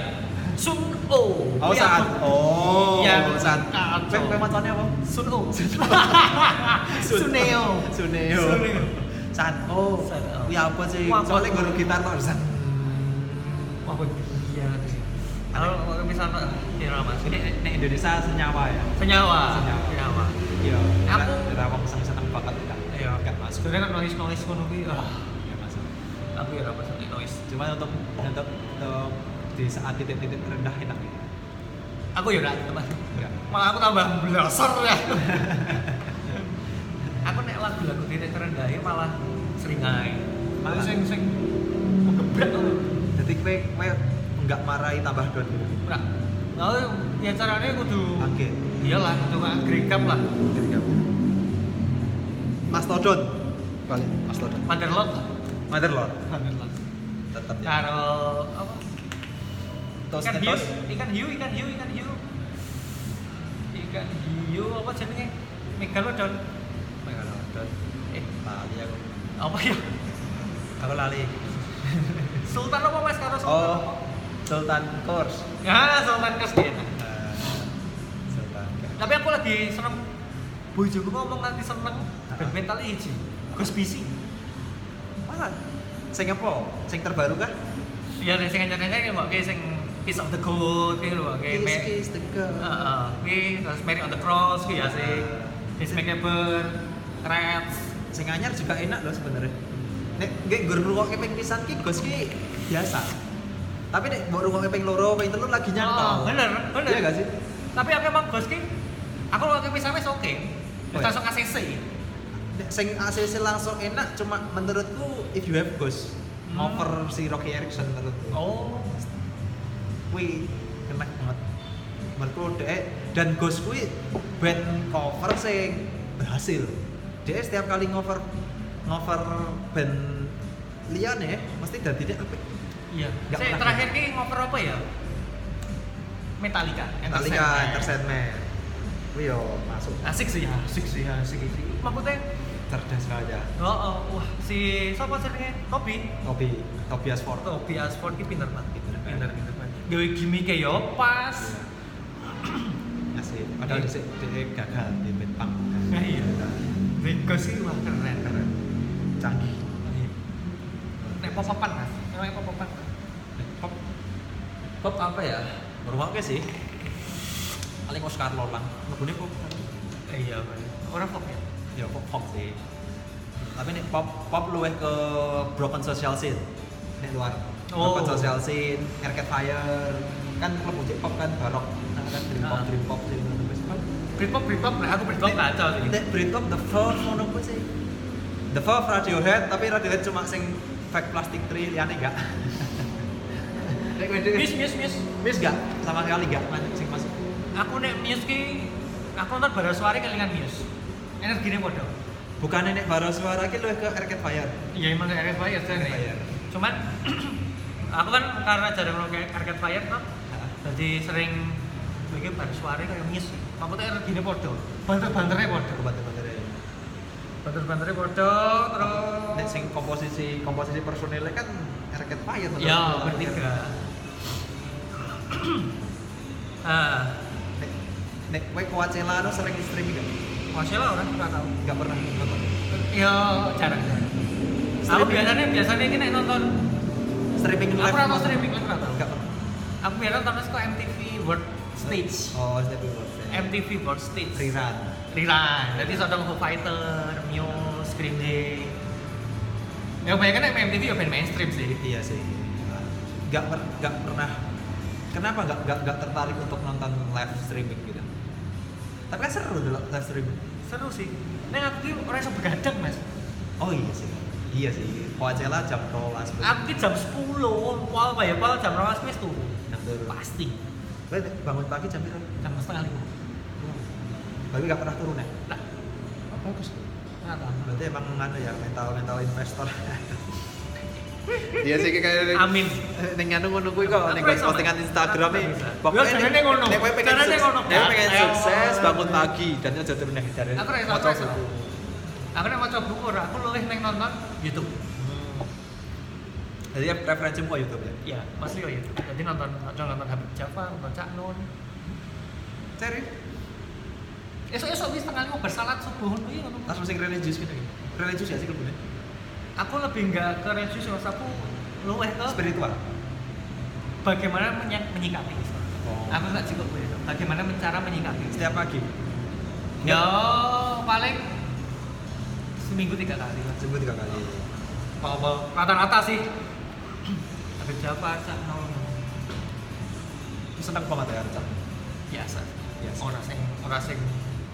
Sun O. oh Iya, saat oh Iya, saat kowe macamnya apa Sun O. Sun- Suneo. Suneo Suneo. saat oh Saat, oh. ya apa sih soalnya guru gitar san iya sih. Kalau misalnya kira Mas, ini ini Indonesia senyawa ya senyawa. Senyawa. Senyawa. iya Aku- kita wong seneng seneng banget kan Iya. nggak masuk Sebenarnya kan noise noise ngono kuwi. Ah, nggak masuk aku ya apa sih noise. cuma untuk untuk, untuk di saat titik-titik rendah enak ya Aku ya enggak teman. enggak Malah aku tambah blasar ya. aku nek lagu-lagu titik terendah ya malah seringai. Malah sing sing menggebrak aku. jadi Jadi enggak marahi tambah don gitu. Nah, ya caranya kudu Oke. iyalah kudu agregam lah. Mastodon. Balik Mastodon. Motherlot lah. Motherlord. Motherlot. Tetap ya. Karo apa? Tos ikan hiu, ikan hiu, ikan hiu, ikan hiu. Ikan hiu apa jenenge? Megalodon. Megalodon. Eh, Lali aku. apa ya? Aku lali. Sultan apa Mas karo Sultan? Oh, apa? Sultan Kors. Ya, Sultan Kers dia. Nah, Sultan Kors. Tapi aku lagi seneng bojoku ngomong nanti seneng mental hiji. Gus Bisi. Mana? Sing apa? Sing terbaru kah? Ya nek sing anyar-anyar mbok ki sing Kiss of the Goat ki lho ki. Kiss Kiss the Girl. Heeh, terus Mary on the Cross ki ya sing Kiss Makeover, Rats. Sing anyar juga enak loh sebenarnya. Nek nggak gue ngrungokke ping pisan ki Ghost ki biasa. Tapi nek mbok ngrungokke ping loro, ping telu lagi Oh, nyantol. bener, bener. Iya gak sih? Tapi aku emang Gus ki aku kalau pisah wis oke. Wis Oh, langsung ACC. Sing ACC langsung enak cuma menurutku if you have Ghost Hmm. over si Rocky Erickson menurutku. Oh, Wih, kena banget. Menurutku dek dan Ghost kuwi band cover sing berhasil. Dia setiap kali ngover ngover band liyane mesti dadi dia apik. Iya. Nggak Saya terakhir ki ngoper apa ya? Metallica. Metallica, Entertainment. Entertainment. Wih yo masuk. Asik sih, asik sih, asik sih. Maksudnya, Cerdas aja. oh, oh wah si siapa jenenge? Tobi. Topi, Tobias Ford. Tobi Asford ki pinter banget. Pinter. Pinter, pinter banget. Gawe gimmick yo pas. Asik. Padahal Iya. dhisik dia gagal di band punk. Nah, iya. Bego sih wah keren keren. Canggih. Nek pop-popan mas, emang pop-popan. Pop Pop apa ya? Bermakna sih. Paling Oscar Lolang. Lebune pop. Iya, orang pop ya. Ya pop pop sih. Tapi nih pop pop luwih ke broken social scene. Nek luar. Oh. Broken social scene, Arcade Fire, kan klub musik pop kan barok. Nah, kan dream pop, Ah. dream pop, dream pop. Britpop, Britpop, nah aku Britpop kacau sih. Nek Britpop The Verve ngono kuwi sih. The Verve Radiohead, tapi Radiohead cuma sing fake plastic tree liane enggak. Miss, miss, miss. Miss enggak? Sama sekali enggak masuk sing masuk. Aku nek Muse ki, aku nonton bara suara kelingan Muse. Energinya podo. Bukan nek baru suara ki luwih ke Arcade Fire. Iya emang kayak Arcade Fire sih. Fire. Cuman aku kan karena jarang nonton Arcade Fire kan, jadi sering bikin bara suara kayak Muse. Maksudnya energinya podo. Banter-banternya podo. Banter-banter. Banter-banternya podo, terus. Nek sing komposisi komposisi personilnya kan Arcade Fire Ya, gua. bertiga. Ah, Nek nek kowe Coachella anu sering streaming masih lah orang nggak tahu. Enggak pernah nonton. Ya, jarang. Aku biasanya biasanya ini nek nonton Streaming Aku live. pernah nonton streaming live nggak tahu. Enggak pernah. Aku biasa nonton ke MTV World Stage. Oh, streaming live. MTV World Stage. Rerun. Rerun. Jadi sodong Foo Fighter, Muse, Green Day. Ya kebanyakan yang MTV ya band mainstream sih. Iya sih. Gak, per, gak pernah. Kenapa gak, gak, gak tertarik untuk nonton live streaming gitu? Tapi kan seru dulu live streaming. Seru sih. Neng aku tuh orang yang begadang mas. Oh iya sih. Iya sih. Coachella jam rolas. Aku ki jam 10, wal apa ya, wal jam 12 wis tuh. Jam. Pasti. Bangun pagi jam berapa? Jam setengah lima. Tapi gak pernah turun ya? Nah, bagus. nggak tahu. Berarti emang nganu ya mental mental investor. Iya sih kayak Amin. Ning anu ngono kuwi kok ning postingan. Instagram e. Ya, caranya ngono. Nek kowe pengen ngono. nek pengen Ya, sukses bangun pagi dan aja turun nek jare. Aku rasa, aku rasa. Aku nek maca buku ora, aku luwih neng nonton YouTube. Jadi preferensi mu YouTube ya? Iya, Mas Leo ya. Jadi nonton nonton nonton Habib Jafar, nonton Cak Nun. Serius? Esok-esok wis tengah lima bersalat subuh ngono iya ngono. Langsung sing religius gitu. Religius ya sih klubnya? Aku lebih enggak ke religius, Mas. aku luwih ke Spiritual. bagaimana menyikapi. Oh. Aku enggak cukup begitu. Bagaimana cara menyikapi. Setiap pagi. Ya paling seminggu tiga kali lah. Seminggu tiga kali. Bawa rata-rata sih. Habib Jafar, Cak. Itu seneng banget ya Arca. Biasa. Biasa. Orang sing orang sing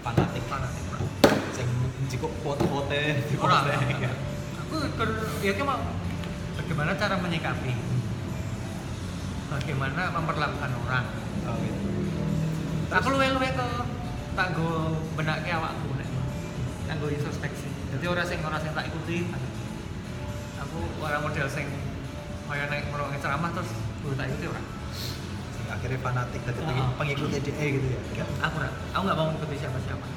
Fanatik. fanatik. Sing jiko foto-foto di Orang. Aku ya mau bagaimana cara menyikapi. bagaimana memperlakukan orang? Oh, gitu. aku luwe-luwe ke tanggo benake awakku nek. Tanggo introspeksi. Jadi orang sing orang sing tak ikuti. Aku orang model sing kaya naik merongin ceramah terus gue tak ikuti orang akhirnya fanatik tadi Oh. pengikut DE gitu ya? Aku ora aku nggak mau mengikuti siapa-siapa.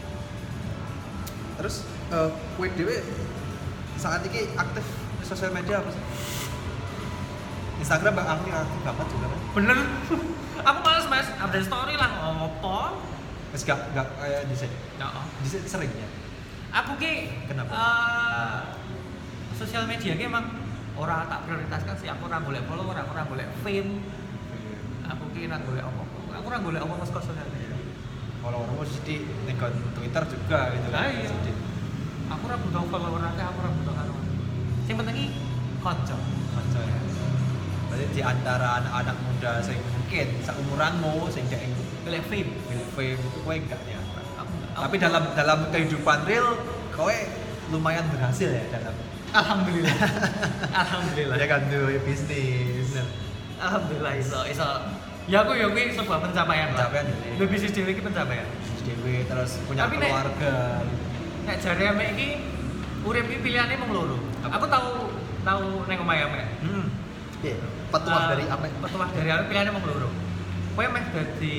Terus eh kue dewe saat ini aktif di sosial media apa sih? Instagram bang aktif aktif banget juga kan bener. Aku males mas. Update story lah ngopo Mas gak gak kayak di sini. Ya di sini sering ya? Aku ki Kenapa? eh, sosial media ki emang orang tak prioritaskan sih. Aku orang boleh follow orang orang boleh fame. Aku ki orang boleh apa aku orang boleh apa mas sosial media. Kalau orang mau di nengkon Twitter juga gitu Lah, iya. Sedih. Aku orang butuh follower akeh aku orang butuh karo yang penting ki konco Kanca ya. Berarti di antara anak-anak muda sing mungkin seumuranmu sing gak ingin boleh fame fame itu kowe enggak ya. Aku- Tapi aku- dalam dalam kehidupan real kowe lumayan berhasil ya dalam alhamdulillah alhamdulillah ya kan tuh bisnis. alhamdulillah iso iso ya aku ya kuwi sebuah pencapaian lah Pencapaian ya. lebih bisnis dhewe iki pencapaian Dewi terus punya Tapi keluarga. nek jare ame iki urip iki pilihane mung loro aku tahu tahu ning omahe ame Hmm. Petuah Eh, dari apa? petuah dari ame pilihane mung loro kowe meh dadi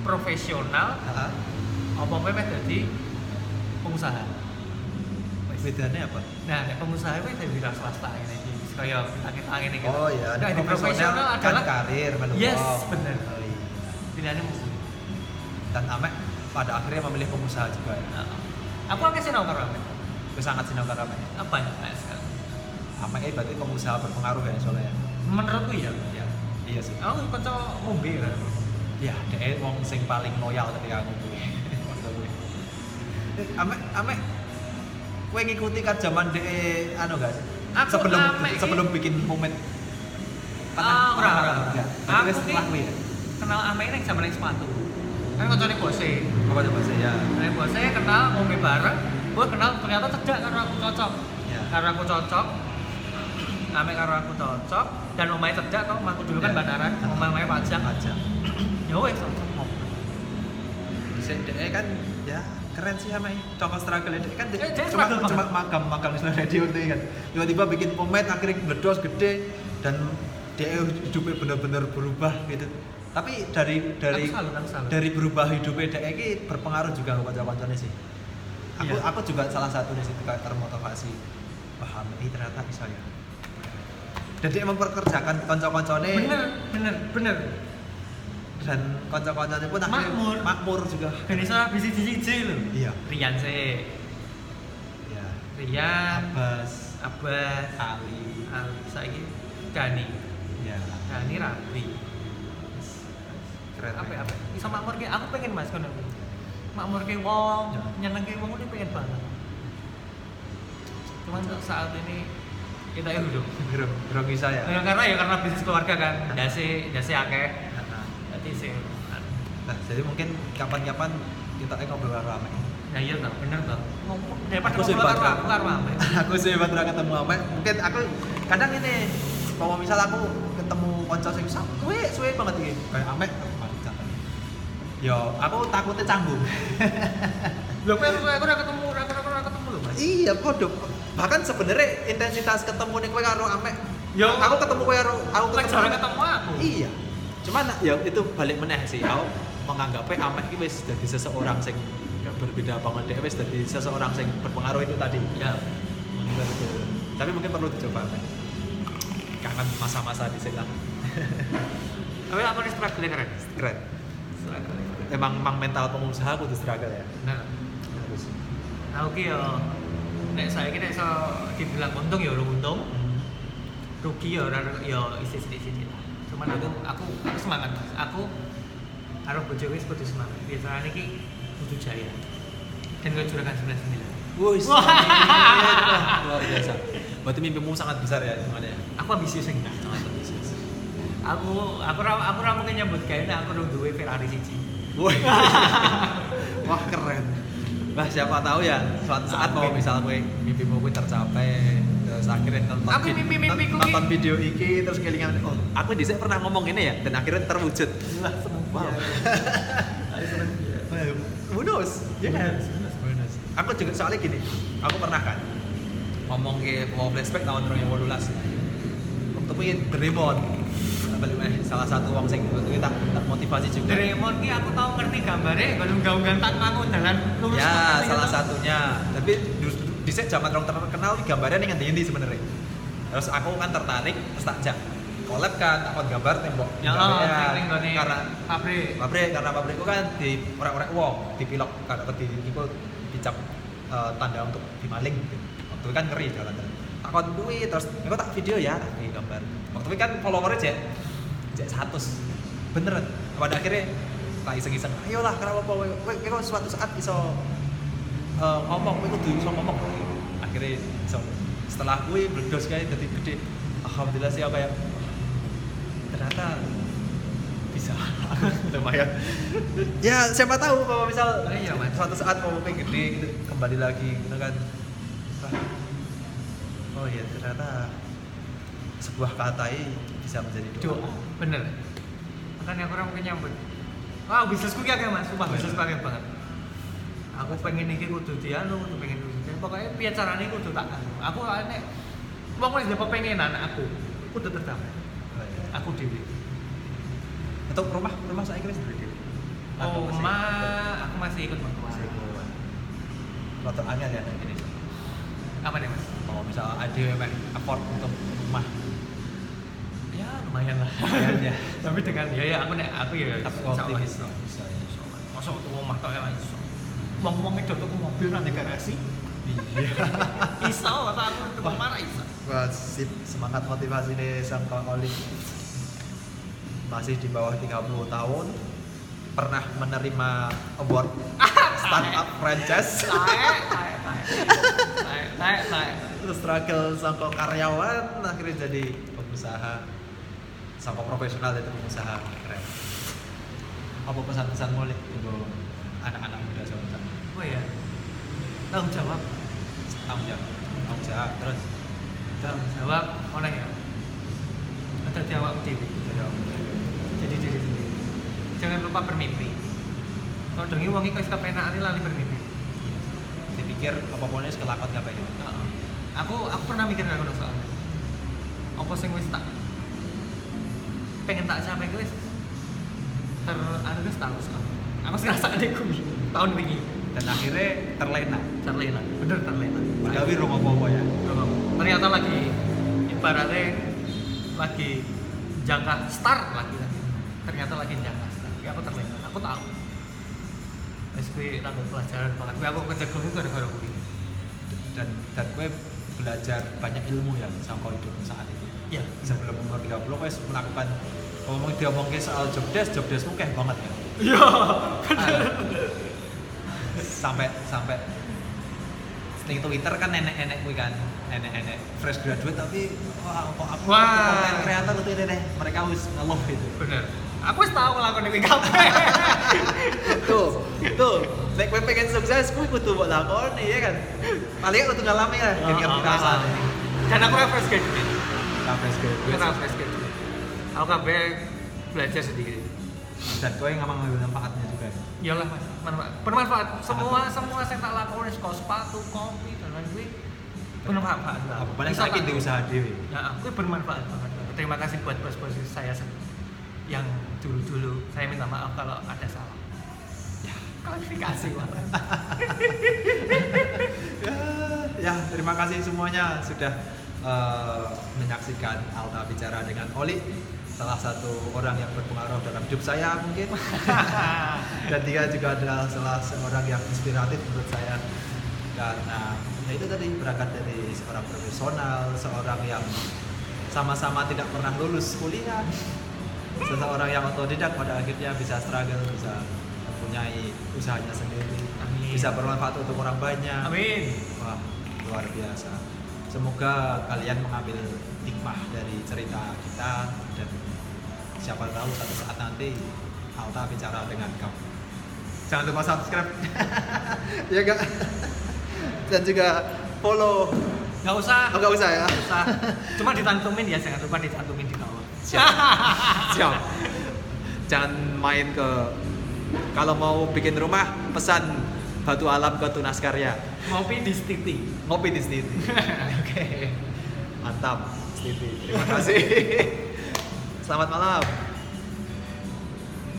profesional Heeh. apa kowe meh dadi pengusaha Bedanya apa? nah nek pengusaha kuwi dadi wira swasta ngene iki kaya kita ngene iki Oh iya, nah, nek profesional kan adalah karir meluang. Yes, bener. Oh, iya. pilihannya mung kuwi. Dan Amek pada akhirnya memilih pengusaha juga ya. Heeh. Aku akeh sinau karo ame Gue sangat sinau karo Amek. apa ya Amek ini berarti pengusaha berpengaruh ya soalnya. ya? menurutku ya Iya. Iya sih. aku kanca ngombe kan Iya, dia wong sing paling loyal ketika aku kuwi. Amek Amek kowe ngikuti kan zaman DE anu gak sih? Aku sebelum Amek iki- sebelum bikin momen Ah, ora, ora, ora. Ya, Aku setelah kuwi ya. kenal ame ini zaman yang sepatu kan kancane bose. Apa coba saya? Nah, bose kenal ngombe bareng. Gue kenal ternyata cedak karena aku cocok. Ya. karena aku cocok. Ame karo aku cocok. Dan omahe cedak kok aku dulu kan Ya. bandaran omahe pajak. Aja. ya wes cocok. DE kan ya keren sih sama contoh struggle DE kan Eh, dia cuma struggle cuma banget. magang magang di radio tuh kan. Tiba-tiba bikin pemain akhirnya meledos gede dan DE hidupnya bener-bener berubah gitu tapi dari dari Aku salut, aku salut. dari berubah hidupnya DE ini berpengaruh juga ke kanca-kancane sih. Aku Iya. aku juga salah satu di situ kayak termotivasi paham? Ini ternyata bisa ya. Dan dia memperkerjakan kanca-kancane bener bener bener. dan kanca-kancane pun akhirnya Makmur. makmur juga. Dan iso bisa cici lho. Iya. Rian sih ya Rian. Abbas. Abbas. Ali. Ali. Saiki Dani ya Dani Rabi keren apa apa bisa makmur ke aku pengen mas kono makmur ke wong Ya. nyeneng ke wong ini pengen banget. Cuman untuk saat ini kita ya hidup Bro, bro bisa ya? Ya, karena ya karena bisnis keluarga kan dasi dasi akeh. Nah, jadi sih nah jadi mungkin kapan-kapan kita eh ngobrol rame nah iya toh bener toh. Ngomong daripada Aku sih ngobrol karo aku karo ame aku sih bakal ketemu Ame mungkin aku kadang ini kalau misal aku ketemu konco sing suwe suwe banget iki. Kayak Ame Yo, aku takutnya canggung. lho kowe kowe ora ketemu ora ora ora ketemu lho mas iya, podo. Bahkan sebenarnya intensitas ketemu nih kowe karo Ame. Yo. aku ketemu kowe karo aku ketemu ketemu aku Iya. Cuman ya itu balik meneh sih. Aku menganggapnya Amek iki wis dadi seseorang sing ya berbeda banget dia wis dadi seseorang sing berpengaruh itu tadi. ya. Tapi mungkin perlu dicoba Amek. Kangen masa-masa di sini lah. tapi aku nih struggle keren Keren. struggle Emang, emang mental pengusaha kudu struggle ya. nah Harus. aku ki yo nek saya ki nek iso dibilang untung ya urung untung rugi ya ora ya isi sithik-sithik lah. Cuman aku aku aku semangat Mas. Aku karo bojo wis kudu semangat. Biasanya iki kudu jaya. Dan kejuaraan 99. Wih, Wah. wah, luar biasa. Berarti mimpimu sangat besar ya hitungannya. Aku ambisius sing Sangat ambisius. Aku aku aku ra mungkin nyambut gawe nek aku udah duwe Ferrari siji. Woi. Wah keren. Wah siapa tahu ya suatu saat mau misal gue mimpimu gue tercapai terus akhirnya nonton Aku vid- mimpi-mimpiku nonton video iki terus kelingan oh aku di pernah ngomong ini ya dan akhirnya terwujud. Wow. Well, who knows? Yeah knows, Who knows? aku juga soalnya gini aku pernah kan ngomong ke mau flashback tahun 2018 waktu itu Doraemon balik salah satu wong sing waktu itu tak tak motivasi juga. Doraemon ki aku tahu ngerti gambarnya kalau gaung tak mangun jalan lurus ya salah gitu. satunya. Tapi di set zaman orang terkenal di gambarnya nih nganti ini sebenarnya. Terus aku kan tertarik terus tak jak collab kan takon gambar tembok ya oh ning karena pabrik. Pabrik karena pabrikku kan di orek-orek wong dipilok karena di iku dicap eh, tanda untuk dimaling gitu. waktu itu kan ngeri jalan jalan takon duit terus aku tak video ya tak di gambar. Waktu itu kan followernya cek cek satu beneran. Pada akhirnya tak iseng-iseng. Ayolah kenapa apa? Kowe suatu saat iso eh, ngomong? Kowe kudu iso ngomong. Akhirnya iso. Setelah gue berdos kayak jadi gede. Alhamdulillah sih kayak ternyata bisa. Lumayan. Ya siapa tahu kalau misal Ah, iya, suatu saat mau gede gitu kembali lagi gitu kan. Oh iya ternyata sebuah kata ini bisa menjadi doa, doa. Bener. Makanya aku orang mungkin nyambut. Wah bisnisku kayak mas? Sumpah bisnis kayak banget. Aku pengen iki kudu dianu kudu pengen kudu dianu. pokoknya piye carane kudu tak anu. Aku nek wong wis dapat pengenan aku kudu tercapai aku dewi untuk rumah rumah saya kira sendiri oh ma aku masih ikut mertua. Masih ikut rotok angin ya gini. Apa nih mas? Kalau misal ada yang afford untuk rumah lumayan lah. Ya. tapi dengan ya ya aku nek aku ya Tetap insya Allah optimis. iso masuk tuh rumah kok ya iso itu tuh mobil nanti garasi iso masa aku tuh marah iso Wah, sip. semangat motivasi nih sang masih di bawah 30 tahun pernah menerima award startup franchise. Struggle sangko karyawan akhirnya jadi pengusaha sangko profesional itu pengusaha keren. Apa pesan-pesan mulik untuk anak-anak muda soalnya oh ya tanggung jawab. Tanggung jawab. Tanggung jawab terus? Tanggung jawab mana ya? Ada jawab dewi jadi diri sendiri. Jangan lupa bermimpi. Kalau dengi wong iku wis kepenakane lali bermimpi. Dipikir apa ini kelakon gak pengen Heeh. aku aku pernah mikir ngono soalnya apa sing wis tak pengen tak sampai wis. Ter anu wis tahu soalnya aku sih rasa adekku tahun ini dan akhirnya terlena. Terlena. Bener terlena. Padahal wih rumah apa ya? Ternyata lagi ibaratnya lagi jangka start lagi lagi. Ternyata lagi jangka start. Ya aku terlena. Aku tahu. SP tanggung pelajaran banget. Gue aku kerja dulu gara-gara gue dan dan gue belajar banyak ilmu ya sama hidup saat itu ya sebelum umur 30 gue melakukan ngomong dia ngomongin soal job desk job deskmu kayak banget ya. Iya. Sampai sampai. Di Twitter kan nenek-nenek gue kan nenek-nenek fresh graduate tapi wah kok aku konten kreator itu ini deh mereka harus ngeluh gitu. Bener. Aku wis tahu ngelakuin ini kabeh. Tuh tuh. Nek gue pengen sukses gue kudu buat lakon ya kan? Paling aku tuh ngalami lah Oh, ketika oh, dan aku refresh graduate Nah, fresh aku kabeh belajar sendiri. Dan gue nggak mengambil manfaatnya juga iyalah mas. Bermanfaat. Bermanfaat semua semua yang tak lakukan sekolah sepatu kopi dan lain-lain bermanfaat lah. Apa? Paling sakit di usaha dewi Ya, aku bermanfaat banget. Terima kasih buat bos-bos saya yang dulu-dulu. Saya minta maaf kalau ada salah. Ya, klarifikasi ya, ya terima kasih semuanya sudah eh, menyaksikan Alta bicara dengan Oli salah satu orang yang berpengaruh dalam hidup saya mungkin dan dia juga adalah salah seorang yang inspiratif menurut saya karena ya itu tadi berangkat dari seorang profesional seorang yang sama-sama tidak pernah lulus kuliah seseorang yang otodidak pada akhirnya bisa struggle bisa mempunyai usahanya sendiri Amin. bisa bermanfaat untuk orang banyak Amin. wah luar biasa semoga kalian mengambil hikmah dari cerita kita dan siapa tahu satu saat nanti Alta bicara dengan kamu Jangan lupa subscribe. ya enggak? Dan juga follow. Nggak usah. Oh, nggak usah ya. Nggak usah. Cuma ditantumin ya, jangan lupa ditantumin di bawah. Siap. Siap. Jangan main ke kalau mau bikin rumah pesan batu alam ke Tunas Karya. Ngopi di Stiti. Ngopi di sini. Oke. Mantap, Stiti. Terima kasih. Selamat malam.